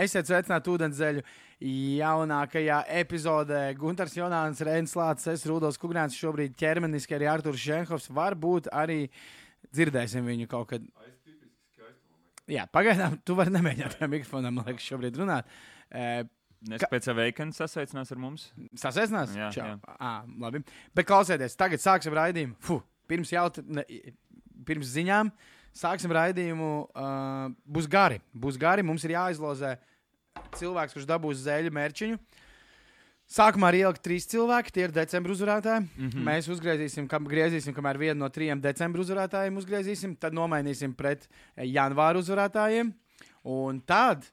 Esiet sveicināti ūdenzēļu jaunākajā epizodē. Gunārs Jonāns, Reinis Lācis, es Rudolf Kungrāns, šobrīd ķermeniski arī Arthurs Šenhovs. Varbūt arī dzirdēsim viņu kaut kad. Jā, pagaidām, tu vari nemēģināt pie mikrofona, man liekas, šobrīd runāt. Uh, Nespēc Aveikens sasveicinās ar mums. Sasveicinās? Jā, Čau. jā. À, labi. Bet klausieties, tagad sāksim raidījumu. Fuh, pirms, jaut, pirms ziņām sāksim raidījumu. Uh, būs gari. Būs gari. Mums ir jāizlozē cilvēks, kurš dabūs zēļu mērķiņu. Sākumā ir ielikt trīs cilvēki, tie ir decembra uzvarētāji. Mm. -hmm. Mēs uzgriezīsim, kam, griezīsim, kamēr vienu no trijiem decembra uzvarētājiem uzgriezīsim, tad nomainīsim pret eh, janvāra uzvarētājiem. Un tad,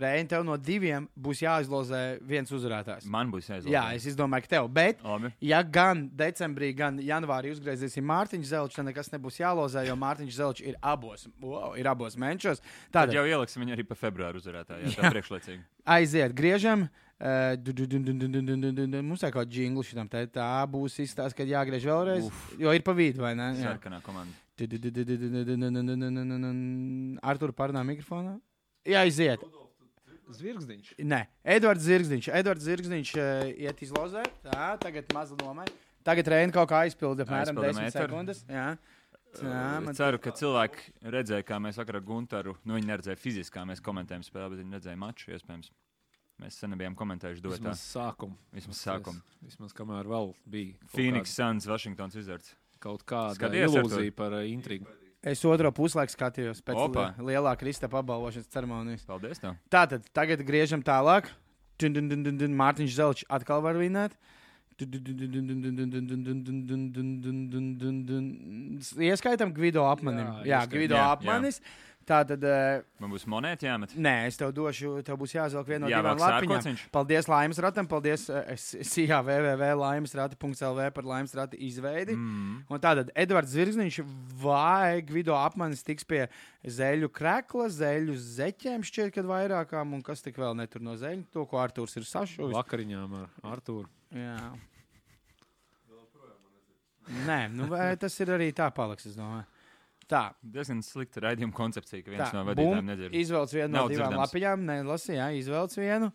Reini, tev no diviem būs jāizlozē viens uzvarētājs. Man būs jāizlozē. Jā, es domāju, ka tev. Bet, Labi. ja gan decembrī, gan janvārī uzgriezīsim Mārtiņu Zelču, tad nekas nebūs jālozē, jo Mārtiņš Zelčs ir abos, wow, ir abos mēnešos. Tad... tad jau ieliksim viņu arī pa februāru uzvarētāju. Jā, jā. priekšlaicīgi. Aiziet, griežam. Uh, du, du, du, mums ir kaut kāda jingla šitam. Tā, tā būs izstāsts, kad jāgriež vēlreiz. Uf. Jo ir pa vidu, vai ne? Jā, sarkanā komanda. Ar tur parunā mikrofonā. Jā, aiziet. Kudu. Zvirgzdiņš. Nē, Edvards Zirgzniņš. Edvards Zirgzniņš uh, iet izlozē. Tā, tagad maza domai. Tagad Reina kaut kā aizpilda apmēram Aizpilda 10 metru. sekundes. Jā. Tā, Es man ceru, ka cilvēki redzēja, kā mēs vakar ar Gunteru, nu viņi neredzēja fiziski, kā mēs komentējam spēli, bet viņi redzēja maču iespējams. Mēs sen nebijām komentējuši dotā. Vismaz sākumu. Vismaz sākumu. Vismaz kamēr vēl bija kaut Phoenix Suns, Washingtons Wizards. kāda- Kaut kāda Skaties, ilūzija par uh, intrigu. Es otro puslaiku skatījos pēc Opa. li lielā kristāla apbalvošanas ceremonijas. Paldies! Tev. Tātad, tagad griežam tālāk. Dun, dun, dun, dun, dun. Mārtiņš Zelčs atkal var vinēt. Ieskaitam Gvido apmanim. Jā, jā Gvido apmanis. Jā apmanis. Tātad, eh, Man būs monēta jāmet. nē, es tev došu, tev būs jāizvelk viena no Jā, divām lapiņām. Paldies Laimas ratam, paldies eh, SIA www.laimesrata.lv par Laimas rata izveidi. Mm. Un tātad Edvards Zvirgzniņš vai Gvido apmanis tiks pie zeļu krekla, zeļu zeķiem šķiet, kad vairākām, un kas tik vēl netur no zeļu, to, ko Artūrs ir sašuvis. Vakariņām ar Artūru. Jā. Nē, nu tas ir arī tā paliks, es domāju. Tā ir diezgan slikta raidījuma koncepcija, ka viens tā. no vadītājiem nedzird. Izvelc vienu Nav no divām dzirdams. lapiņām, nelasīja, jā, izvelc vienu.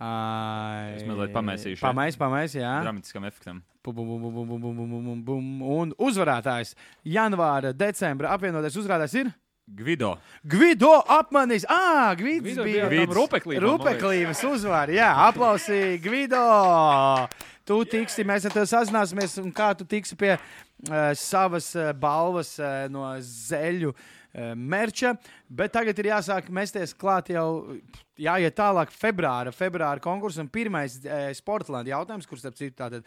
Ai, es mazliet pamaisīju. Pamais, pamais, jā. Dramatiskam efektam. Bum, bum, bum, bum, bum, bum, bum, bum. Un uzvarētājs janvāra, decembra apvienotais uzrādājs ir Gvido. Gvido apmanis. Ah, Gvids Gvido bija Gvids. liekas. Rupeklīvas uzvara. Jā, aplausī Gvido. Tu tiksi, mēs ar tevi sazināsimies, un kā tu tiksi pie uh, savas uh, balvas uh, no zeļu uh, merča. Bet tagad ir jāsāk mesties klāt jau, jāiet tālāk februāra, februāra konkursam. Pirmais uh, Sportlands jautājums, kurš, starp citu, tātad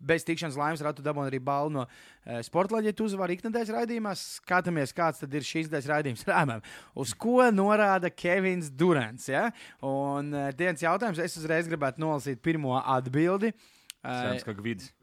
bez tikšanas laimes ratu dabūna arī balvu no uh, sporta leģenda uzvaru ikdienas raidījumā. Skatāmies, kāds tad ir šīs dienas raidījums rāmēm. Uz ko norāda Kevins Durants? Ja? Un uh, dienas jautājums, es uzreiz gribētu nolasīt pirmo atbildi. Uh, Cerams, ka Gvids.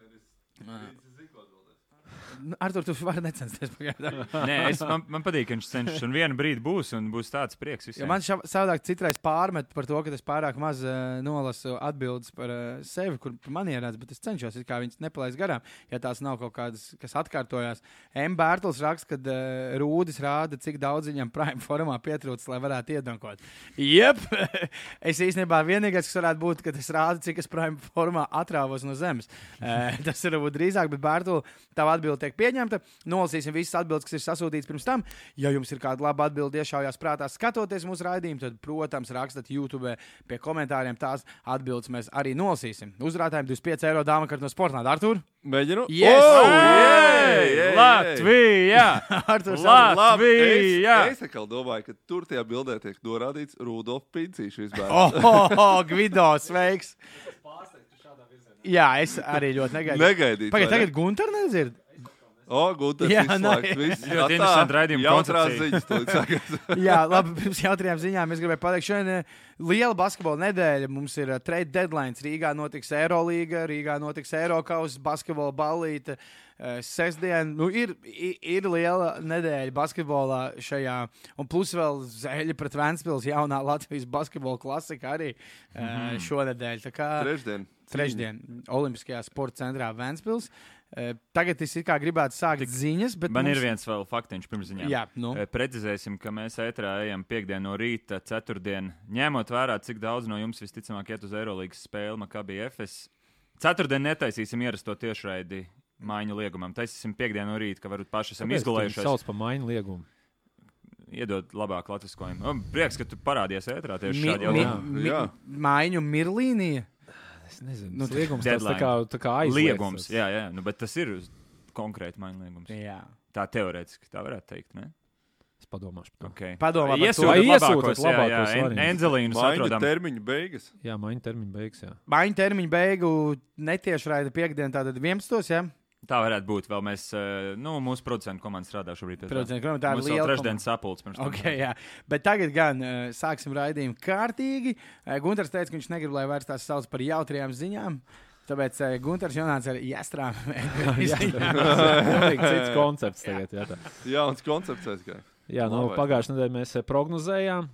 Ar to tu vari necensties. Nē, es, man, man patīk, ka viņš cenšas. Un vienā brīdī būs, un būs tāds prieks. Jo visiem. man šā- savādāk citreiz pārmet par to, ka es pārāk maz uh, nolasu atbildes par uh, sevi, kur par mani ierādās, bet es cenšos kā viņas nepalaist garām, ja tās nav kaut kādas, kas atkārtojās. M. Bērtls raksta, ka uh, Rūdis rāda, cik daudz viņam prime formā pietrūcis, lai varētu iedankot. Jep! es īstenībā vienīgais, kas varētu būt, ka es rādu, cik es prime formā atrāvos no zemes. Uh, tas ir varbūt drīzāk, bet Bērtl, tava atbilde tiek pieņemta. Nolasīsim visas atbildes, kas ir sasūtītas pirms tam. Ja jums ir kāda laba atbilde iešaujās prātā, skatoties mūsu raidījumu, tad, protams, rakstat YouTube pie komentāriem tās atbildes mēs arī nolasīsim. Uzrādājiem 25 eiro dāma kārta no sporta. Artur! Mēģinu. Yes! Oh, Ej, jē, jē, Latvija! Artur! Latvija! Es, es domāju, ka tur tajā bildē tiek norādīts Rudolf Pincīšs vispār. Oh, oh, oh Gvido, sveiks! Jā, es arī ļoti negaidīju. Negaidīt. Pagaidiet, tagad Gunter nedzird. O, Gunter, Jā, nē. viss. Ļoti interesanti raidījuma Jautrās ziņas. tūlīt sākās. Jā, labi, pirms jautrījām ziņām es gribēju pateikt, šodien ir liela basketbola nedēļa. Mums ir uh, trade deadline. Rīgā notiks Eirolandes, Rīgā notiks Eiropas basketbola ballīte. Uh, Sestdien nu, ir, i- ir liela nedēļa basketbolā šajā, un plus vēl zēļa pret Vēnspils jaunā Latvijas basketbola klasika arī uh, šonadēļ. Tā kā Trešdien. Trešdien Olimpiskajā sporta centrā Vēnspils. Eh, Tagad es kā gribētu sākt Tik- ziņas, bet Man mums... ir viens vēl faktiņš pirms ziņām. Jā, nu. E, Precizēsim, ka mēs ētrā ejam piekdienu no rīta, ceturtdien. Ņemot vērā, cik daudz no jums visticamāk iet uz Eirolandes spēli, Makabī FS. Ceturtdien netaisīsim ierasto tiešraidi maiņu liegumam. Taisīsim piekdienu no rīta, ka varbūt paši esam izgulējušies. Sauc par maiņu liegumu. Iedod labāku latviskojumu. O, Prieks, ka tu parādies ētrā tieši šādi mi, jautājumi. maiņu mirlīnija. Es nezinu, Nu, liegums tas tā kā, tā kā aizliegts. Liegums, jā, jā, nu, bet tas ir konkrēti maiņu liegums. Jā. Tā teorētiski tā varētu teikt, ne? Es padomāšu par to. Okay. Padomā par to. Vai iesūtiet labākos, jā, jā, variantus? Enzelīnus Maiņu atrodam. termiņa beigas. Jā, maiņu termiņu beigas. Jā. Maiņu termiņu beigu netieši raida piekdiena, tātad 11. Ja? Tā varētu būt. Vēl mēs, eh, nu, mūsu producentu komanda strādā šobrīd. pie tā. Producenti, krom, tā ir Mums liela trešdienas tam. Okay, jā. Bet tagad gan uh, sāksim raidījumu kārtīgi. Uh, Gunārs teica, ka viņš negrib, lai vairs tās sauc par jautrajām ziņām. Tāpēc uh, Gunārs Jonāts ar jāstrām. Jā, tas ir cits koncepts tagad. Jā, tā. Jauns koncepts aizgāja. jā nu, Labais. pagājušajā nedēļā mēs eh, prognozējām.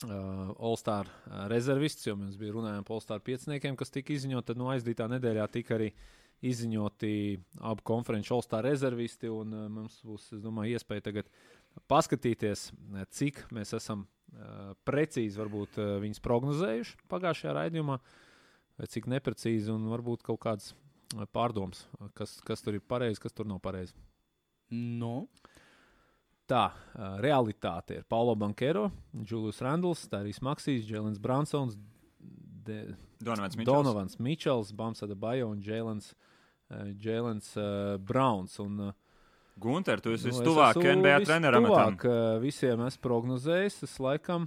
Uh, All-Star uh, rezervists, jo mēs bijām runājām par All-Star pieciniekiem, kas tika izziņoti. Tad no aizdītā nedēļā tika arī izziņoti abu konferenču All-Star rezervisti. Un, uh, mums būs, domāju, iespēja tagad paskatīties, eh, cik mēs esam uh, precīzi varbūt, uh, viņus prognozējuši pagājušajā raidījumā, vai cik neprecīzi un varbūt kaut kādas pārdomas, kas, kas tur ir pareizi, kas tur nav pareizi. nu, Tā uh, realitāte ir Paulo Bankero, Julius Randls, Tārijas Maksīs, Jēlins Bransons, De- Donovans Mičels. Donovans Mičels, Bamsada Bajo un Jēlins uh, Jēlins, uh, Browns. Un, uh, Gunter, tu esi nu, es tuvāk esmu NBA treneram. vistuvāk, uh, Visiem esmu prognozējis, es laikam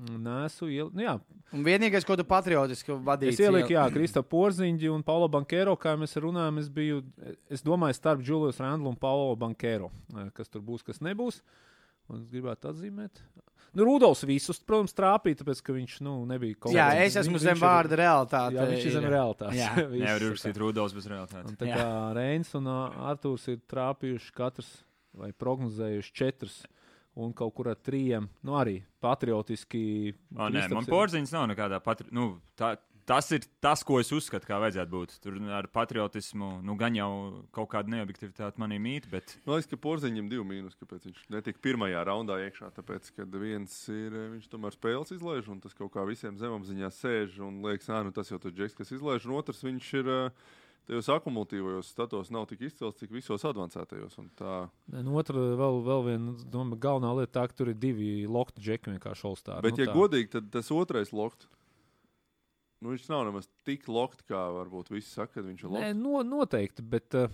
nesu iel... nu, jā, un vienīgais, ko tu patriotiski vadīji, Es ieliku, jā, Krista Porziņģi un Paulo Bankero, kā mēs runājam, es biju, es domāju, starp Julius Randlu un Paulo Bankero, eh, kas tur būs, kas nebūs. Un es gribētu atzīmēt. Nu, Rudolfs visus, protams, trāpīja, tāpēc, ka viņš nu, nebija kaut Jā, kāds- es esmu viņš- zem vārda realitāte. Jā, viņš ir zem realitātes. Jā. Nevar uzrakstīt Rudolfs bez realitātes. Un tā Jā. kā Reins un ā, Artūrs ir trāpījuši katrs vai prognozējuši četrus un kaut kur ar trījiem, nu arī patriotiski. O, nē, man porziņš nav nekādā pat. Nu, tā, tas ir tas, ko es uzskatu, kā vajadzētu būt. Tur ar patriotismu, nu, gan jau kaut kāda neobjektivitāte manī mīt, bet Man liekas, ka Porziņam divi mīnus, kāpēc viņš netika pirmajā raundā iekšā. Tāpēc, ka viens ir, eh, viņš tomēr spēles izlaiž, un tas kaut kā visiem zemapziņā sēž un liekas, ah, nu tas jau tas džeks, kas izlaiž, un otrs viņš ir. eh, Tajos akumulatīvajos statos nav tik izcils, cik visos avansētajos. un Tā, Nē, Nu, otra vēl, vēl viena doma, galvenā lieta tā, ka tur ir divi lokti džeki vienkārši olstāri. Bet, nu, ja tā. godīgi, tad tas otrais lokt. Nu, viņš nav nemaz tik lokt, kā varbūt visi saka, ka viņš ir Nē, lokt. no, noteikti, bet uh,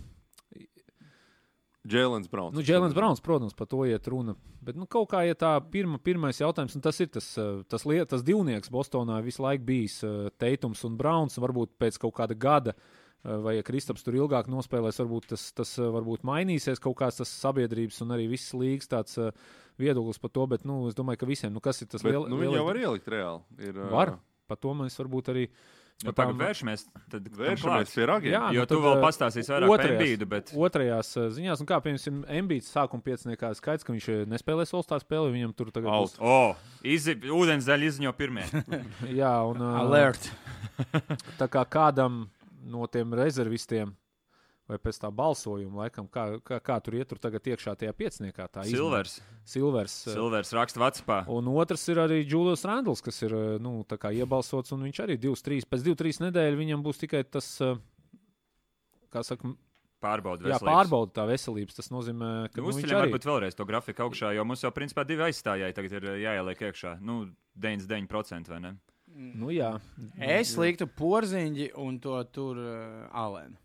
Jēlens Browns. nu, Jēlins Browns, protams, par to iet runa. Bet nu, kaut kā, ja tā pirma, pirmais jautājums, un tas ir tas, uh, tas, liet, tas divnieks Bostonā visu laiku bijis uh, Teitums un Browns, varbūt pēc kaut kāda gada. uh, Vai ja Kristaps tur ilgāk nospēlēs, varbūt tas, tas uh, varbūt mainīsies kaut kāds tas sabiedrības un arī viss līgas tāds uh, viedoklis par to. Bet nu, es domāju, ka visiem, nu, kas ir tas Bet, liel- nu, viņi lielais- jau var ielikt reāli. Ir, Var. Par to mēs varbūt arī. nu, tām- vēršamies. Tad tam Vēršamies pie ragiem. Jā, Jo nu, tu vēl uh, pastāstīsi vairāk par Embīdu, bet Otrajās uh, ziņās, nu kā piemēram, Embīts sākuma pieciniekā skaidrs, ka viņš uh, nespēlēs Olstā spēli. Viņam tur tagad būs. O, izi, ūdens daļa izziņo pirmie. Jā, un uh, Alert. tā kā kādam no tiem rezervistiem. Vai pēc tā balsojuma, laikam, kā, kā, kā tur iet, tur tagad iekšā tajā pieciniekā. Tā Silvers. Silvers. uh, Silvers raksta Vatspā. Un otrs ir arī Julius Randls, kas ir uh, nu, tā kā iebalsots, un viņš arī 2-3. Pēc 2-3 nedēļu viņam būs tikai tas, uh, kā saka, Pārbauda. jā, pārbauda tā veselības. Tas nozīmē, ka Nu, viņš Uzceļam arī varbūt vēlreiz to grafiku augšā, jo mums jau principā divi aizstājēji tagad ir eh, jāieliek iekšā. Nu, 99% vai ne? Nu, jā, Es liktu porziņģi un to tur uh, alēnu.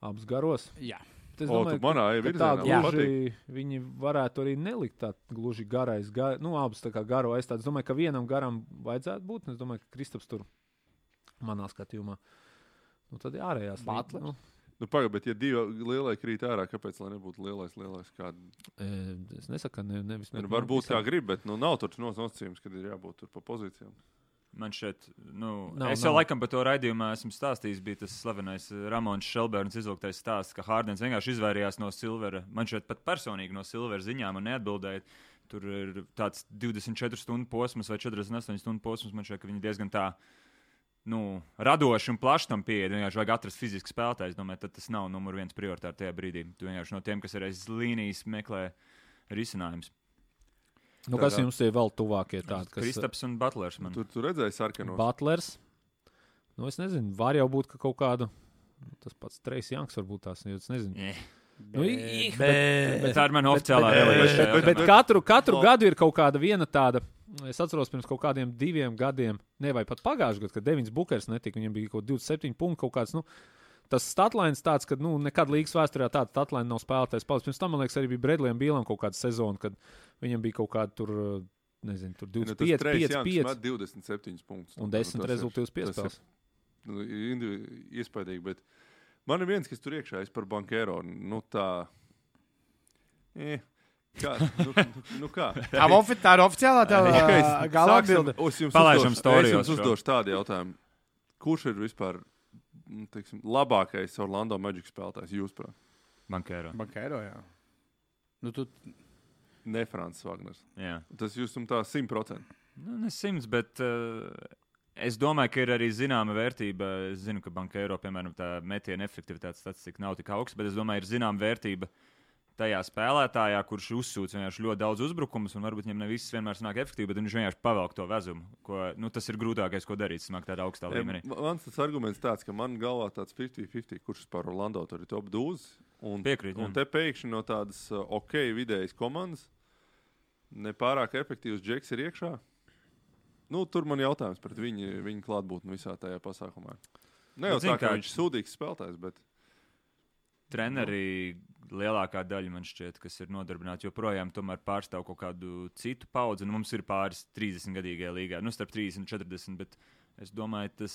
Abus garos. Jā. Es O, tu manā ka virzienā, tā gluži viņi varētu arī nelikt tā gluži garais. Gar, nu, abas tā kā garo aizstāt. Es domāju, ka vienam garam vajadzētu būt. Es domāju, ka Kristaps tur manā skatījumā. Nu, tad ārējās Butler? Nu, Nu, Pagaid, bet ja divi lielie krīt ārā, kāpēc lai nebūtu lielais, lielais? Kāda... e, es nesaku, ka ne, nevis Nu, ne, varbūt visām- grib, bet nu, nav tur nos- nosacījums, kad ir jābūt tur pa pozīcijām. Man šeit, nu, nav, es jau nav. laikam par to raidījumā esmu stāstījis. Bija tas slavenais eh, Ramons Šelberns izvilktais stāsts, ka Hārdens vienkārši izvairījās no Silvera. Man šeit pat personīgi no Silvera ziņām neatbildēja. Tur ir tāds 24 stundu posms vai 48 stundu posms. Man šeit, viņi diezgan tā nu, radoši un plaši tam pieeja. Vienkārši vajag atrast fizisku spēlētāju. Es domāju, tad tas nav numur viens prioritāte tajā brīdī. Tu vienkārši no tiem, kas ir aiz līnijas, meklē risinājumus. Nu, kas jums ir vēl tuvākie tādi? Kas, Kristaps un Butlers. Man. Tur, tur redzēja sarkano. Butlers. Nu, es nezinu, var jau būt ka kaut kāda. nu, Tas pats Trejs Janks varbūt tās. nu, Es nezinu. Yeah. Nu, i- i- Bet tā ir mana oficiālā bet- reliģija. Bet, bet katru, katru gadu ir kaut kāda viena tāda. Es atceros, pirms kaut kādiem diviem gadiem, ne vai pat pagājušajā gadā, kad Devins Bukers netika, viņam bija kaut kāds 27 punkti, kaut kāds. Nu, Tas statlines tāds, ka nu, nekad līgas vēsturē tāda statline nav spēlētājs. Palicis. Pirms tam, man liekas, arī bija Bredlijam Bīlam kaut kāda sezona, kad viņam bija kaut kāda tur, nezinu, tur Nu, tas 25, Trejs 5, Janks 5 met 27 punktus. un Nu, 10 tas ir- rezultātus piespēlēs. nu, iespaidīgi. Bet man ir viens, kas tur iekšā ir par bankēro. Nu, tā. E, kā? Nu, nu, nu, kā? Tā, ofi, tā ir oficiālā tev Okay, ā, gala atbilde. Es jums Palaižam uzdošu, es jums uzdošu tādu jautājumu. Kurš ir vispār nu, teiksim, labākais Orlando Magic spēlētājs jūsuprāt? Bankēro. Bankēro, jā. Nu, tu, Ne Francis Wagners. Jā. Tas jūs jums tā simtprocentīgi. Nu, ne simts, bet uh, es domāju, ka ir arī zināma vērtība. Es zinu, ka bankēro, piemēram, tā metiena efektivitātes statistika nav tik augsta, bet es domāju, ir zināma vērtība tajā spēlētājā, kurš uzsūc ļoti daudz uzbrukumus, un varbūt viņam ne viss vienmēr sanāk efektīvi, bet viņš vienkārši pavelk to vezumu. Ko, nu, tas ir grūtākais, ko darīt, smagt tādā augstā līmenī. Ma- Mans tas arguments tāds, ka man galvā tāds 50-50, kurš par Orlando tur ir top 12. Un, Piekrīt, un te pēkšņi no tādas uh, ok, vidējas komandas, nepārāk efektīvs džeks ir iekšā. Nu, tur man jautājums par viņu, viņu klātbūtni visā tajā pasākumā. Ne jau zini tā, kā- viņš ir sūdīgs spēlētājs, bet Treneri lielākā daļa man šķiet, kas ir nodarbināti, joprojām tomēr pārstāv kaut kādu citu paudzi. Nu, mums ir pāris 30 gadīgajā līgā, nu, starp 30 un 40. Bet es domāju, tas,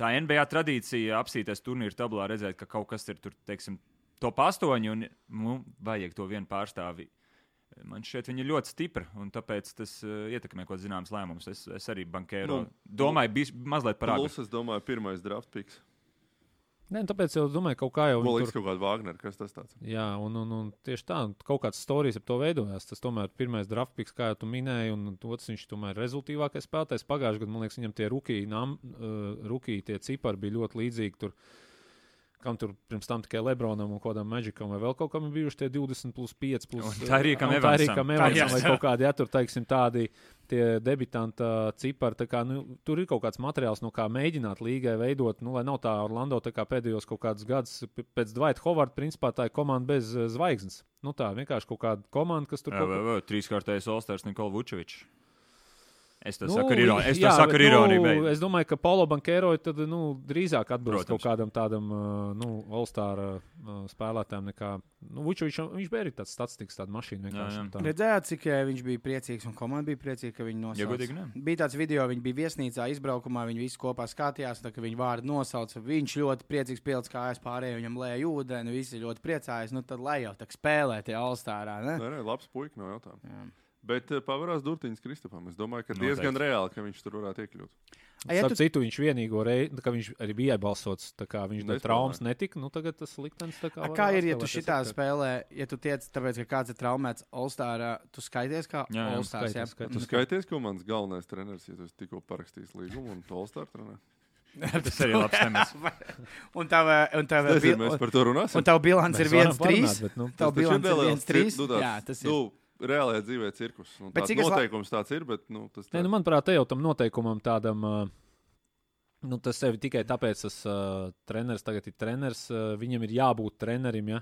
tā NBA tradīcija apsīties turnīru tablā, redzēt, ka kaut kas ir tur, teiksim, top 8 un nu, vajag to vienu pārstāvi. Man šķiet, viņi ir ļoti stipri, un tāpēc tas uh, ietekmē kaut kādas zināmas lēmumus. Es, es arī bankēru Nu, nu, domāju, bija mazliet par agru. es domāju, pirmais draft picks. Nē, nu, tāpēc jau domāju, kaut kā jau liekas, tur. kaut kāda Wagner, kas tas tāds. Jā, un, un, un tieši tā, kaut kāds stāstījis ap to veidojās. Tas tomēr ir pirmais draftpiks, kā jau tu minēji, un otrs viņš tomēr ir rezultātīvākais spēlētājs. Pagājušajā gadā, man liekas, viņam tie rookie, nam, uh, rookie tie cipari bija ļoti līdzīgi. Tur, kam tur pirms tam tikai Lebronam un kādam Magicam vai vēl kaut kam ir bijuši tie 20 plus 5 plus Un Tyrikam un Tyrikam Evansam. Evansam vai Jā. kaut kādi, ja tur, teiksim, tādi tie debitanta cipari. tā Kā, nu, tur ir kaut kāds materiāls, no kā mēģināt līgai veidot, nu, lai nav tā Orlando tā kā pēdējos kaut kādus gadus pēc Dvaita Hovarda, principā tā ir komanda bez eh, zvaigznes. Nu, tā vienkārši kaut kāda komanda, kas tur kaut ko- vai, trīskārtais Olsters Nikola Vučevičs. Es to Nu, saku ar ironiju. Es to jā, saku bet, ar ironiju. Nu, beidz. es domāju, ka Paulo Bankero ir tad, nu, drīzāk atbilst Protams. kaut kādam tādam uh, nu, All-Star uh, spēlētājam. Nekā, nu, Vučovičs, viņš bija arī tāds statistikas, tāda mašīna. Jā, vienkārši, jā. un tā. Redzējāt, cik eh, viņš bija priecīgs, un komanda bija priecīga, ka viņi Ja nosauca. godīgi, ne. Bija tāds video, viņi bija viesnīcā, izbraukumā, viņi visi kopā skatījās, tā, ka viņa vārdu nosauca. Viņš ļoti priecīgs pielicis kājās pārējiem, viņam lēja ūdeni, visi ļoti priecājās. Nu, tad lai jau tā spēlē tie nē, labs puika no jautājuma. Jā. Bet uh, pavērās durtiņas Kristapam. Es domāju, ka Noteikti. diezgan reāli, ka viņš tur varētu iekļūt. Ai, ja Starp tu- citu, viņš vienīgo reizi, ka viņš arī bija iebalsots, tā kā viņš Nespēlēja. bez traumas netika. Nu, tagad tas liktenis tā kā. A, var Kā ir, ja tu šitā atpakaļ. spēlē, ja tu tiec, tāpēc, ka kāds ir traumēts All-Starā, tu skaities kā Jā, jā, All-Stars? skaities, jā? Tu skaities, ko mans galvenais treneris, ja tu tikko parakstījis līgumu un Polstar treneris. Tas arī ir labs temats. Un Nezinu, bil, mēs par to runāsim. un tava bilants ir varam 1-3. parunāt, bet, nu, Tava Tas taču ir bilants ir neliels 1-3. cir- nu, tāds, Jā, tas ir. Reālajā dzīvē cirkus. Nu, Bet tāds cik es la- noteikums tāds ir, bet nu, tas Nē, nu, manuprāt, te jau tam noteikumam tādam. Uh, Nu, tas sev tikai tāpēc, ka uh, treneris tagad ir treneris. Uh, viņam ir jābūt trenerim. Ja?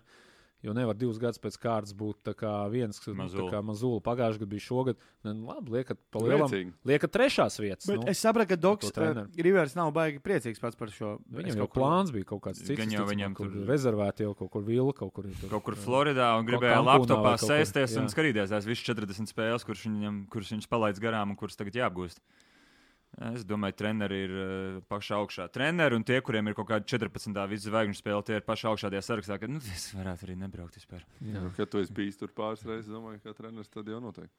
Jo nevar divus gadus pēc kārtas būt kā viens, kas Mazula. bija mazula. Pagājušajā gadā bija šogad. Nu, labi, liekat, pa lielam. Priecīgi. Liekat, trešās vietas. Bet nu, es sapratu, ka Doks uh, Rivers nav baigi priecīgs pats par šo. Viņam Es jau kaut kur- plāns bija kaut kāds cits. Gan jau viņam tur- rezervēti jau kaut kur vilka, kaut kur ir. tur. Kaut kur Floridā un gribēja laptopā sēsties un skatīties tās visas 40 spēles, kuras viņam, kuras viņš palaidis garām un kuras tagad jāapgūst. Es domāju, treneri ir uh, pašā augšā. Treneri un tie, kuriem ir kaut kāda 14. visu zvaigžņu spēle, tie ir pašā augšā tajā sarakstā, ka nu, es varētu arī nebraukt vispār. Jā. Kad tu esi bijis tur pāris reizes, domāju, ka treneris tad jau noteikti.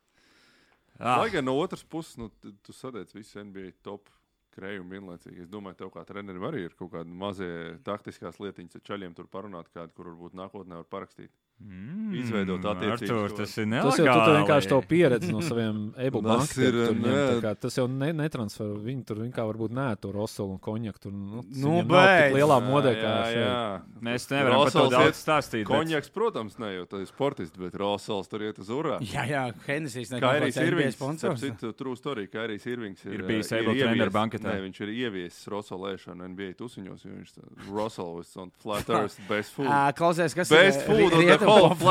Ah, Lai gan no otras puses, nu, tu sadiec visu NBA top krējumu vienlaicīgi. Es domāju, tev kā trenerim arī ir kaut kādi mazie taktiskās lietiņas, ar čaļiem tur parunāt, kādi, kur varbūt nākotnē var parakstīt. Mm, Izveidot attiecības Artur, tas ir Tas jau tu vienkārši to nelegāli. pieredzi no saviem Tas bankiem. tur tā kā Tas jau ne, netransfer. Viņi tur kā varbūt nē, tur Roselu un Konjaku. Tur, nu, Nu, beidz. lielā modē kā jā, jā. Mēs nevaram par to Rosals daudz iet- stāstīt. bet- Konjaks, protams, ne jau tas ir sportists, bet Rosals tur iet uz urā. Jā, jā, Hennessys Kairijs Irvings, citu, true story, Kairijs Irvings ir, Ir bijis eh, able treneru banketā. Nē, viņš ir ieviesis Rosalu ēšanu NBA tusiņos, jo viņš Rosal was on flat earth best food. Ā, Klausies, kas Best ir food earth.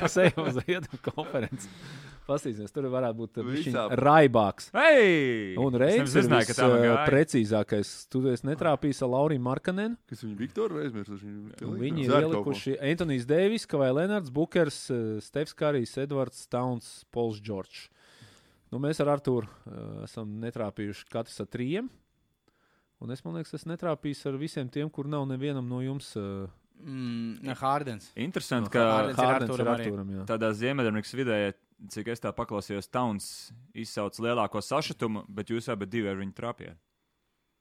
ka ejam uz rietumu konferenci. Pastīsimies, tur varētu būt Visā- viņa raibāks. Hei! Un Es reizes ir vis, gāja. precīzākais. Tu esi netrāpījis ar Lauriju Markanenu. Kas viņa Viktoru aizmirsuši? Viņa, Viņi ir ielikuši Antonius Deivis, Kavai Lenards, Bukers, eh, Stefs Kārijs, Edvards Towns, Pols Džordžs. Nu, mēs ar Artūru uh, esam netrāpījuši katrs ar trījiem. Un es domāju, ka es netrāpīju ar visiem tiem, kur nav nevienam no jums. Uh, Mm, Hārdens. Interesanti, no ka Hārdens ir Hārdens ir arī. Artūram, jā. tādā Ziemeļamerikas vidē, cik es tā paklausījos, Tauns izsauc lielāko sašutumu, bet jūs abi divi ar viņu trāpījāt.